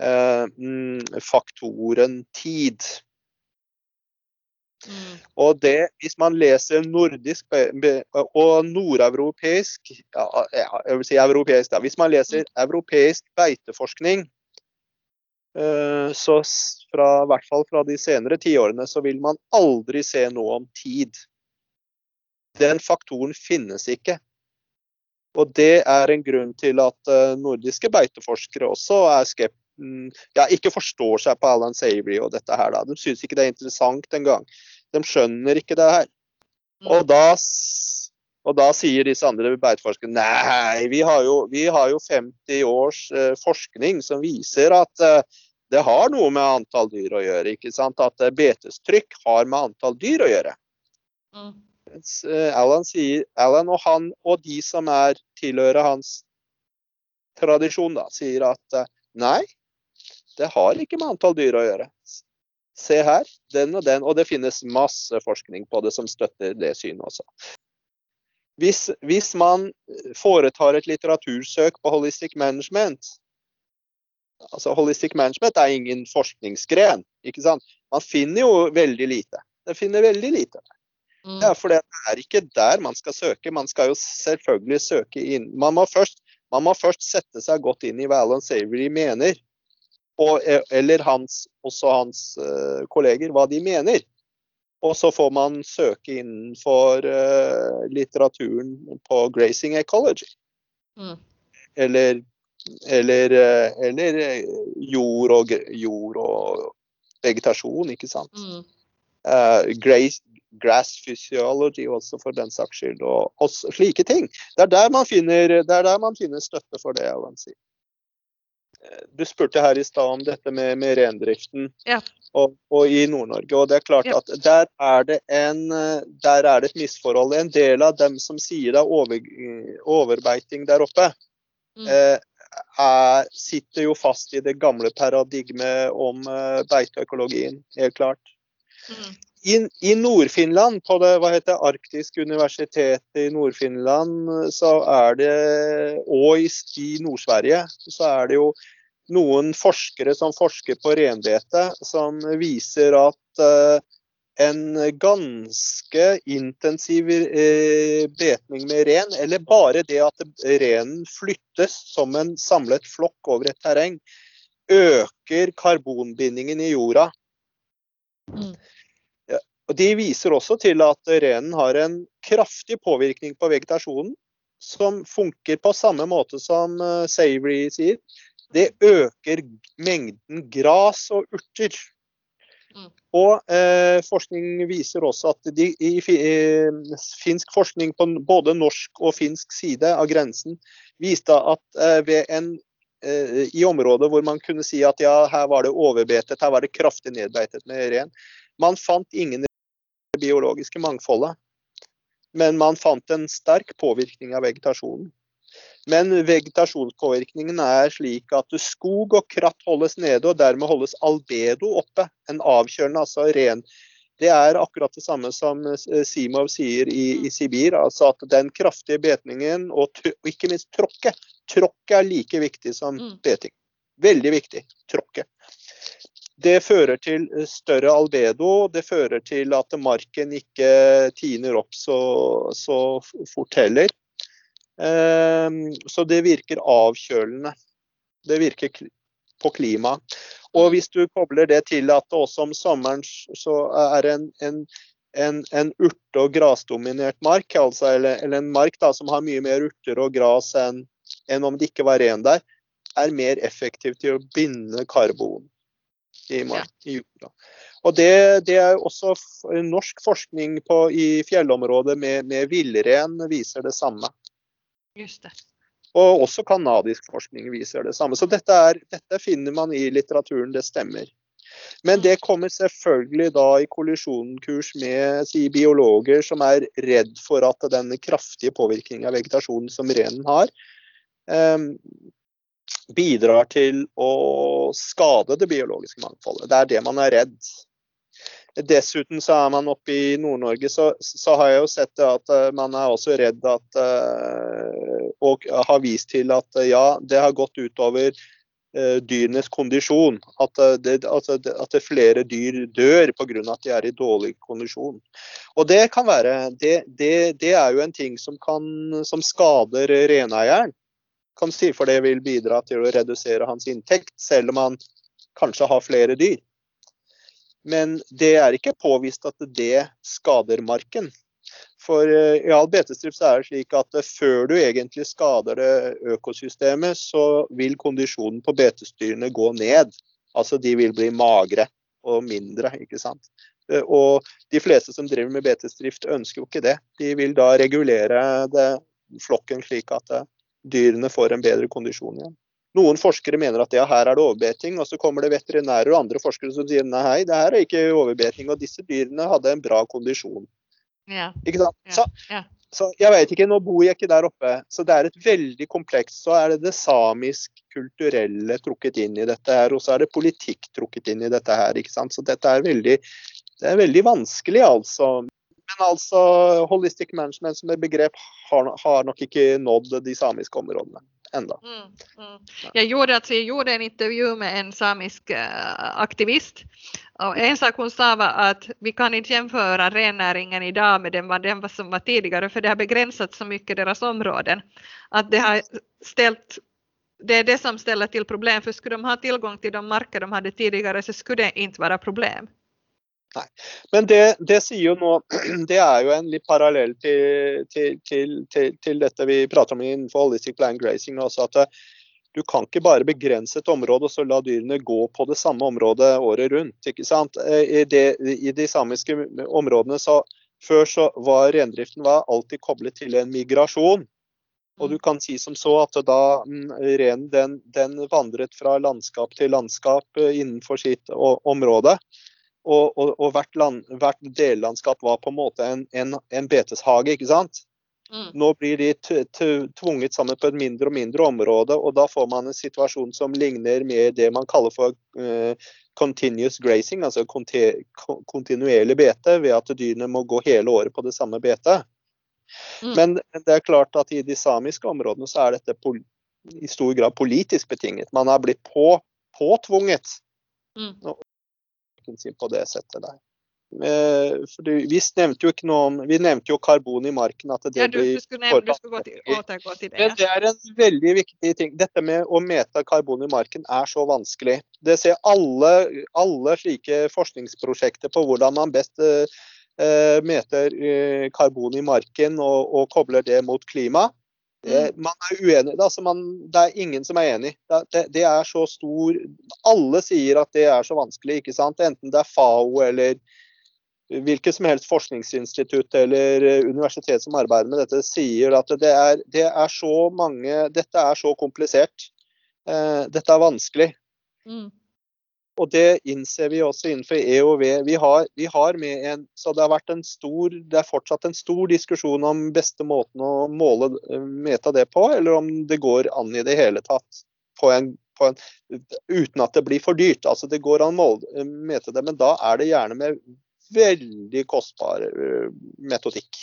eh, mm, faktoren tid. Mm. Og det, hvis man leser nordisk og nordeuropeisk ja, jeg vil si europeisk, da. Hvis man leser mm. europeisk beiteforskning, eh, så fra, i hvert fall fra de senere tiårene, så vil man aldri se noe om tid. Den faktoren finnes ikke. Og det er en grunn til at eh, nordiske beiteforskere også er skeptiske ja, ikke forstår seg på Alan Savory og dette her. da. De syns ikke det er interessant engang. De skjønner ikke det her. Mm. Og da, og da sier disse andre beiteforskerne nei, vi har, jo, vi har jo 50 års uh, forskning som viser at uh, det har noe med antall dyr å gjøre. ikke sant? At uh, betestrykk har med antall dyr å gjøre. Mm. Eh, Alan, sier, Alan og han og de som er tilhører hans tradisjon, da, sier at eh, nei, det har ikke med antall dyr å gjøre. Se her, den og den. Og det finnes masse forskning på det som støtter det synet også. Hvis, hvis man foretar et litteratursøk på holistic management altså Holistic management er ingen forskningsgren. ikke sant? Man finner jo veldig lite. Det finner veldig lite. Mm. Ja, for det er ikke der man skal søke. Man skal jo selvfølgelig søke inn Man må først, man må først sette seg godt inn i hva Alan Savory mener og, eller hans, også hans uh, kolleger, hva de mener. Og så får man søke innenfor uh, litteraturen på grazing ecology. Mm. Eller, eller, uh, eller jord, og, jord, og, vegetasjon, ikke sant. Mm. Grace, grass physiology også, for den saks skyld, og, og, slike ting. Det er der man finner, der man finner støtte for det. jeg vil si. Du spurte her i stad om dette med, med rendriften ja. og, og, i Nord-Norge. og det er klart ja. at der er, det en, der er det et misforhold. En del av dem som sier det er over, overbeiting der oppe, mm. eh, er, sitter jo fast i det gamle paradigmet om eh, beiteøkologien, helt klart. Mm. I, i Nord-Finland, på det hva heter Arktisk universitetet i Nord-Finland, så er det Og i, i Nord-Sverige så er det jo noen forskere som forsker på renbete, som viser at uh, en ganske intensiv uh, betning med ren, eller bare det at renen flyttes som en samlet flokk over et terreng, øker karbonbindingen i jorda. Mm. Og de viser også til at renen har en kraftig påvirkning på vegetasjonen, som funker på samme måte som uh, Savory sier det øker mengden gras og urter. Mm. Og eh, forskning viser også at de, i, i, eh, finsk forskning på både norsk og finsk side av grensen viste at eh, en, eh, i områder hvor man kunne si at ja, her var det overbetet, her var det kraftig nedbeitet med ren, man fant ingen biologiske mangfoldet. Men man fant en sterk påvirkning av vegetasjonen. Men vegetasjonspåvirkningen er slik at skog og kratt holdes nede, og dermed holdes albedo oppe. En avkjølende, altså ren. Det er akkurat det samme som eh, Simov sier i, i Sibir. altså at Den kraftige betningen og, og ikke minst tråkket. Tråkket er like viktig som mm. beting. Veldig viktig. Tråkket. Det fører til større albedo. Det fører til at marken ikke tiner opp så, så fort heller. Ehm, så det virker avkjølende. Det virker på klimaet. Og hvis du kobler det til at også om sommeren så er en, en, en, en urte- og grasdominert mark, altså, eller, eller, en mark da, som har mye mer urter og gras enn enn om det ikke var ren der, er mer effektiv til å binde karbon i, mark, i jorda. Og det, det, er også norsk forskning på, i fjellområdet med, med villrein viser det samme. Just det. Og også kanadisk forskning viser det samme. Så dette, er, dette finner man i litteraturen, det stemmer. Men mm. det kommer selvfølgelig da i kollisjonkurs med si, biologer som er redd for at den kraftige påvirkningen av vegetasjonen som renen har, eh, bidrar til å skade det biologiske mangfoldet. Det er det man er redd. Dessuten så er man oppe i Nord-Norge, så, så, har jeg jo sett at uh, man er også redd at uh, Og har vist til at uh, ja, det har gått utover dyrenes kondisjon. At, det, altså, at det flere dyr dør pga. at de er i dårlig kondisjon. Og det kan være Det, det, det er jo en ting som, kan, som skader reneieren. Kan si for det vil bidra til å redusere hans inntekt, selv om han kanskje har flere dyr. Men det er ikke påvist at det skader marken. For eh, i all betestrift er det slik at eh, før du egentlig skader det økosystemet, så vil kondisjonen på betestyrene gå ned. Altså de vil bli magre og mindre, ikke sant. Eh, og de fleste som driver med betesdrift ønsker jo ikke det. De vil da regulere det, flokken slik at dyrene får en bedre kondisjon igjen. Noen forskere mener at ja, her er det overbeting, og så kommer det veterinærer og andre forskere som sier nei, det her er ikke overbeting, og disse dyrene hadde en bra kondisjon. Ja. Ikke sant? Så, ja. så, jeg vet ikke, nå bor jeg ikke der oppe, så det er et veldig kompleks. Så er det det samisk-kulturelle trukket inn i dette her, og så er det politikk trukket inn i dette her. ikke sant? Så dette er veldig, det er veldig vanskelig, altså. Men altså, holistic management som et begrep har, har nok ikke nådd de samiske områdene enda. Mm, mm. Jeg, gjorde, altså, jeg, gjorde en intervju med en samisk uh, aktivist Og en sak hun sa var at vi kan ikke jämföra rennäringen idag med den, den som var tidigare för det har begränsat så mycket deras områden att det har ställt det är det som ställer till problem för skulle de ha tillgång till de marker de hade tidigare så skulle det inte vara problem. Nei. Men det, det, sier jo nå Det er jo en litt parallell til, til, til, til dette vi prater om innenfor holistic land grazing. Også at eh, du kan ikke bare begrense et område og så la dyrene gå på det samme området året rundt. ikke sant? Eh, I, det, i de samiske områdene så Før så var rendriften var alltid koblet til en migrasjon. Og du kan si som så at da mm, renen den, den vandret fra landskap til landskap eh, innenfor sitt område. Og, og, og hvert, land, hvert, dellandskap var på en måte en, en, en beteshage, ikke sant. Mm. Nå blir de tvunget sammen på et mindre og mindre område, og da får man en situasjon som ligner med det man kaller for uh, continuous grazing, altså kontinuerlig bete, ved at dyrene må gå hele året på det samme betet. Mm. Men det er klart at i de samiske områdene så er dette i stor grad politisk betinget. Man har blitt på, påtvunget mm. På det settet der. Eh, vi nevnte om Vi nevnte jo karbon i marken. At det ja, du, du skulle, nevne, du skulle gå til, gå til det. Men det er en veldig viktig ting. Dette med å mete karbon i marken er så vanskelig. Det ser alle, alle slike forskningsprosjekter på hvordan man best uh, meter uh, karbon i marken og, og, kobler det mot klima. Mm. man er uenig. Altså man, det er ingen som er enig. Det, det, det, er så stor Alle sier at det er så vanskelig, ikke sant. Enten det er FAO eller hvilket som helst forskningsinstitutt eller eh, universitet som arbeider med dette, sier at det er, det er så mange Dette er så komplisert. Eh, dette er vanskelig. Mm. Og det innser vi også innenfor EOV. Vi har, vi har, med en Så det har vært en stor Det er fortsatt en stor diskusjon om beste måten å måle eh, meta det på, eller om det går an i det hele tatt. På en, på en, uten at det blir for dyrt. Altså Det går an å måle, mete det, men da er det gjerne med veldig kostbar uh, metodikk.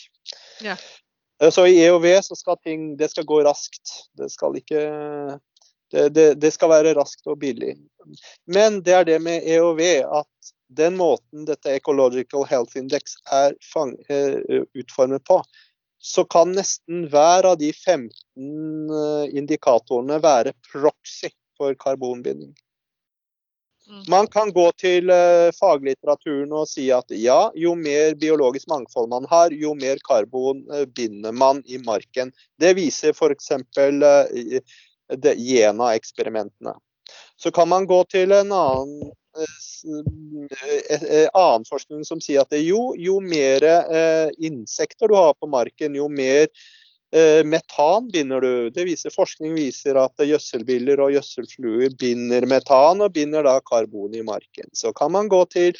Ja. Så i EOV så skal ting det skal gå raskt. Det skal ikke det, det, det, skal være raskt og billig. Men det er det med EOV at den måten dette Ecological Health Index er fang, uh, utformet på, så kan nesten hver av de 15 indikatorene være proxy for karbonbinding. Mm. Man kan gå til uh, faglitteraturen og si at ja, jo mer biologisk mangfold man har, jo mer karbon binder man i marken. Det viser f.eks. Jena-eksperimentene. Så kan man gå til en annen, uh, annen forskning som sier at jo, jo mer insekter du har på marken, jo mer Eh, metan binder du. Det viser, forskning viser at gjødselbiller og gjødselfluer binder metan, og binder da karbon i marken. Så kan man gå til,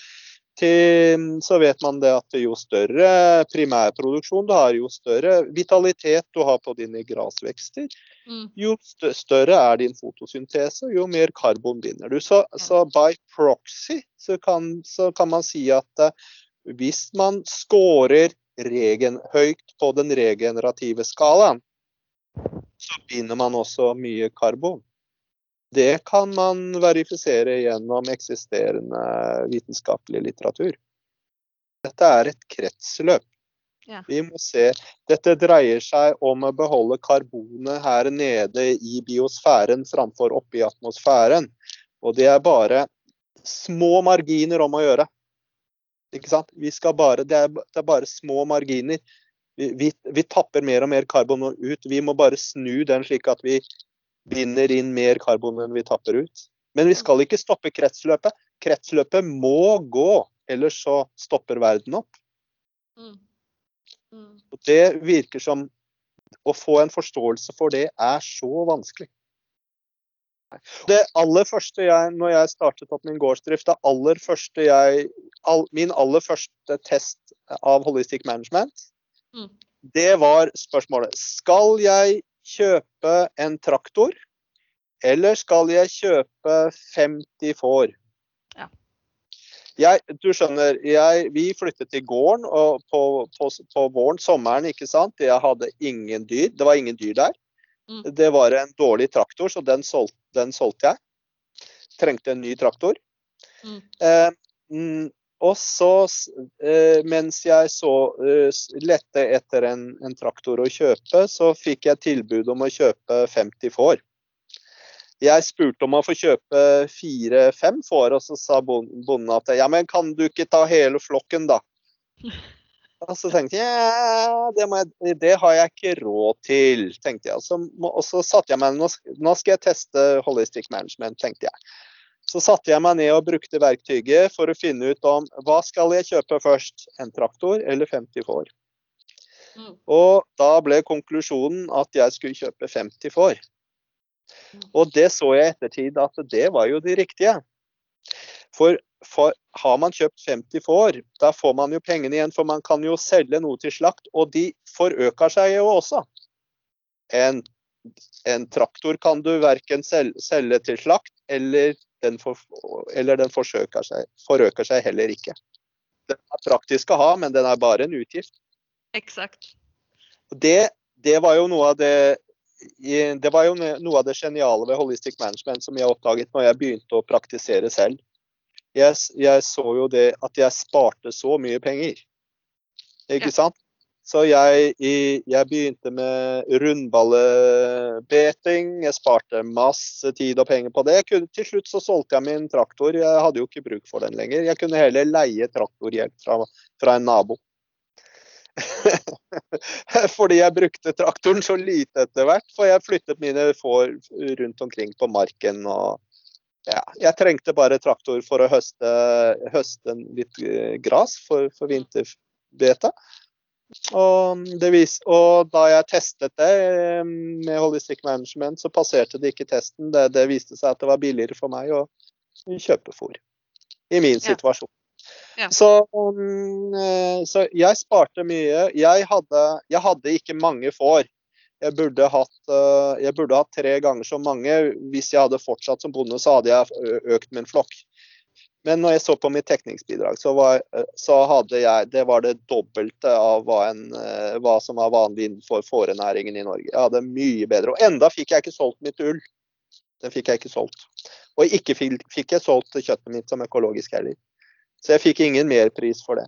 til så vet man det at jo større primærproduksjon du har, jo større vitalitet du har på dine grasvekster, mm. jo større er din fotosyntese, jo mer karbon binder du. Så, så by proxy så kan, så kan, man si at uh, hvis man scorer regen, høyt på den regenerative skalaen, så binder man også mye karbon. Det kan man verifisere gjennom eksisterende vitenskapelig litteratur. Dette er et kretsløp. Ja. Vi må se. Dette dreier seg om å beholde karbonet her nede i biosfæren framfor oppe i atmosfæren. Og det er bare små marginer om å gjøre. Ikke sant? Vi skal bare, det, er, det er bare små marginer. Vi, vi, vi, tapper mer og mer karbon ut. Vi må bare snu den slik at vi binder inn mer karbon enn vi tapper ut. Men vi skal ikke stoppe kretsløpet. Kretsløpet må gå, ellers så stopper verden opp. Mm. Mm. Og det virker som Å få en forståelse for det er så vanskelig. Det aller første jeg, når jeg startet opp min gårdsdrift, det aller første jeg, all, min aller første test av holistic management, mm. det var spørsmålet Skal jeg kjøpe en traktor, eller skal jeg kjøpe 50 får? Ja. Jeg, du skjønner, jeg, vi flyttet til gården på, på, på våren, sommeren, ikke sant. Jeg hadde ingen dyr. Det var ingen dyr der. Mm. Det var en dårlig traktor, så den solgte, den solgte jeg. Trengte en ny traktor. Mm. Eh, og så, eh, mens jeg så eh, lette etter en, en, traktor å kjøpe, så fikk jeg tilbud om å kjøpe 50 får. Jeg spurte om å få kjøpe fire-fem får, og så sa bonden at ja, men kan du ikke ta hele flokken, da? Og så tenkte jeg ja, det, jeg, det, har jeg ikke råd til, tenkte jeg. Og så, og så satte jeg meg nå, nå skal jeg teste holistic management, tenkte jeg. Så satte jeg meg ned og brukte verktøyet for å finne ut om hva skal jeg kjøpe først, en traktor eller 50 får. Mm. Og da ble konklusjonen at jeg skulle kjøpe 50 får. Mm. Og det så jeg i ettertid at det var jo det riktige. For, for, har man kjøpt 50 får, da får man jo pengene igjen, for man kan jo selge noe til slakt, og de forøker seg jo også. En, en traktor kan du verken selge, selge til slakt eller den for, eller den seg, forøker seg heller ikke. Den er praktisk å ha, men den er bare en utgift. Eksakt. Det, det var jo noe av det det var jo noe av det geniale ved holistic management som jeg oppdaget når jeg begynte å praktisere selv. Jeg, jeg så jo det at jeg sparte så mye penger. Ikke ja. sant? Så jeg, jeg, begynte med rundballebeting. Jeg sparte masse tid og penger på det. Til slutt så solgte jeg min traktor. Jeg hadde jo ikke bruk for den lenger. Jeg kunne heller leie traktorhjelp fra, fra en nabo. Fordi jeg brukte traktoren så lite etter hvert. For jeg flyttet mine får rundt omkring på marken. og ja, jeg trengte bare traktor for å høste, høste litt eh, gras for, for vinterbeta. Og, vis, og, da jeg testet det eh, med Holistic Management, så passerte det ikke testen. Det, det viste seg at det var billigere for meg å kjøpe fôr i min situasjon. Ja. Så, um, så, jeg sparte mye. Jeg hadde, jeg hadde, ikke mange får. Jeg burde, hatt, uh, jeg burde hatt tre ganger så mange. Hvis jeg hadde fortsatt som bonde, så hadde jeg økt min flokk. Men når jeg så på mitt tekningsbidrag, så var, så jeg Det var det dobbelte av hva, en, eh, hva som var vanlig innenfor fårenæringen i Norge. Jeg hadde mye bedre. Og enda fikk jeg ikke solgt mitt ull. Den fikk jeg ikke solgt. Og ikke fikk jeg solgt kjøttet mitt som økologisk heller. Så jeg fikk ingen merpris for det.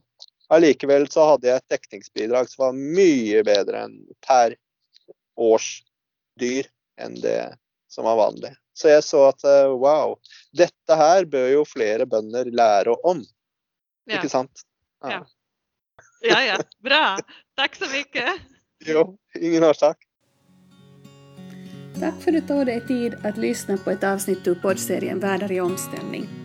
Allikevel så hadde jeg et dekningsbidrag som var mye bedre enn per års dyr enn det som var vanlig. Så jeg så at eh, wow, dette her bør jo flere bønder lære om. Ja. Ikke sant? Ja. ja. ja, Bra. Takk så mye. Jo, ingen årsak. Tack för att du tog dig tid att lyssna på ett avsnitt ur poddserien Världar i omställning.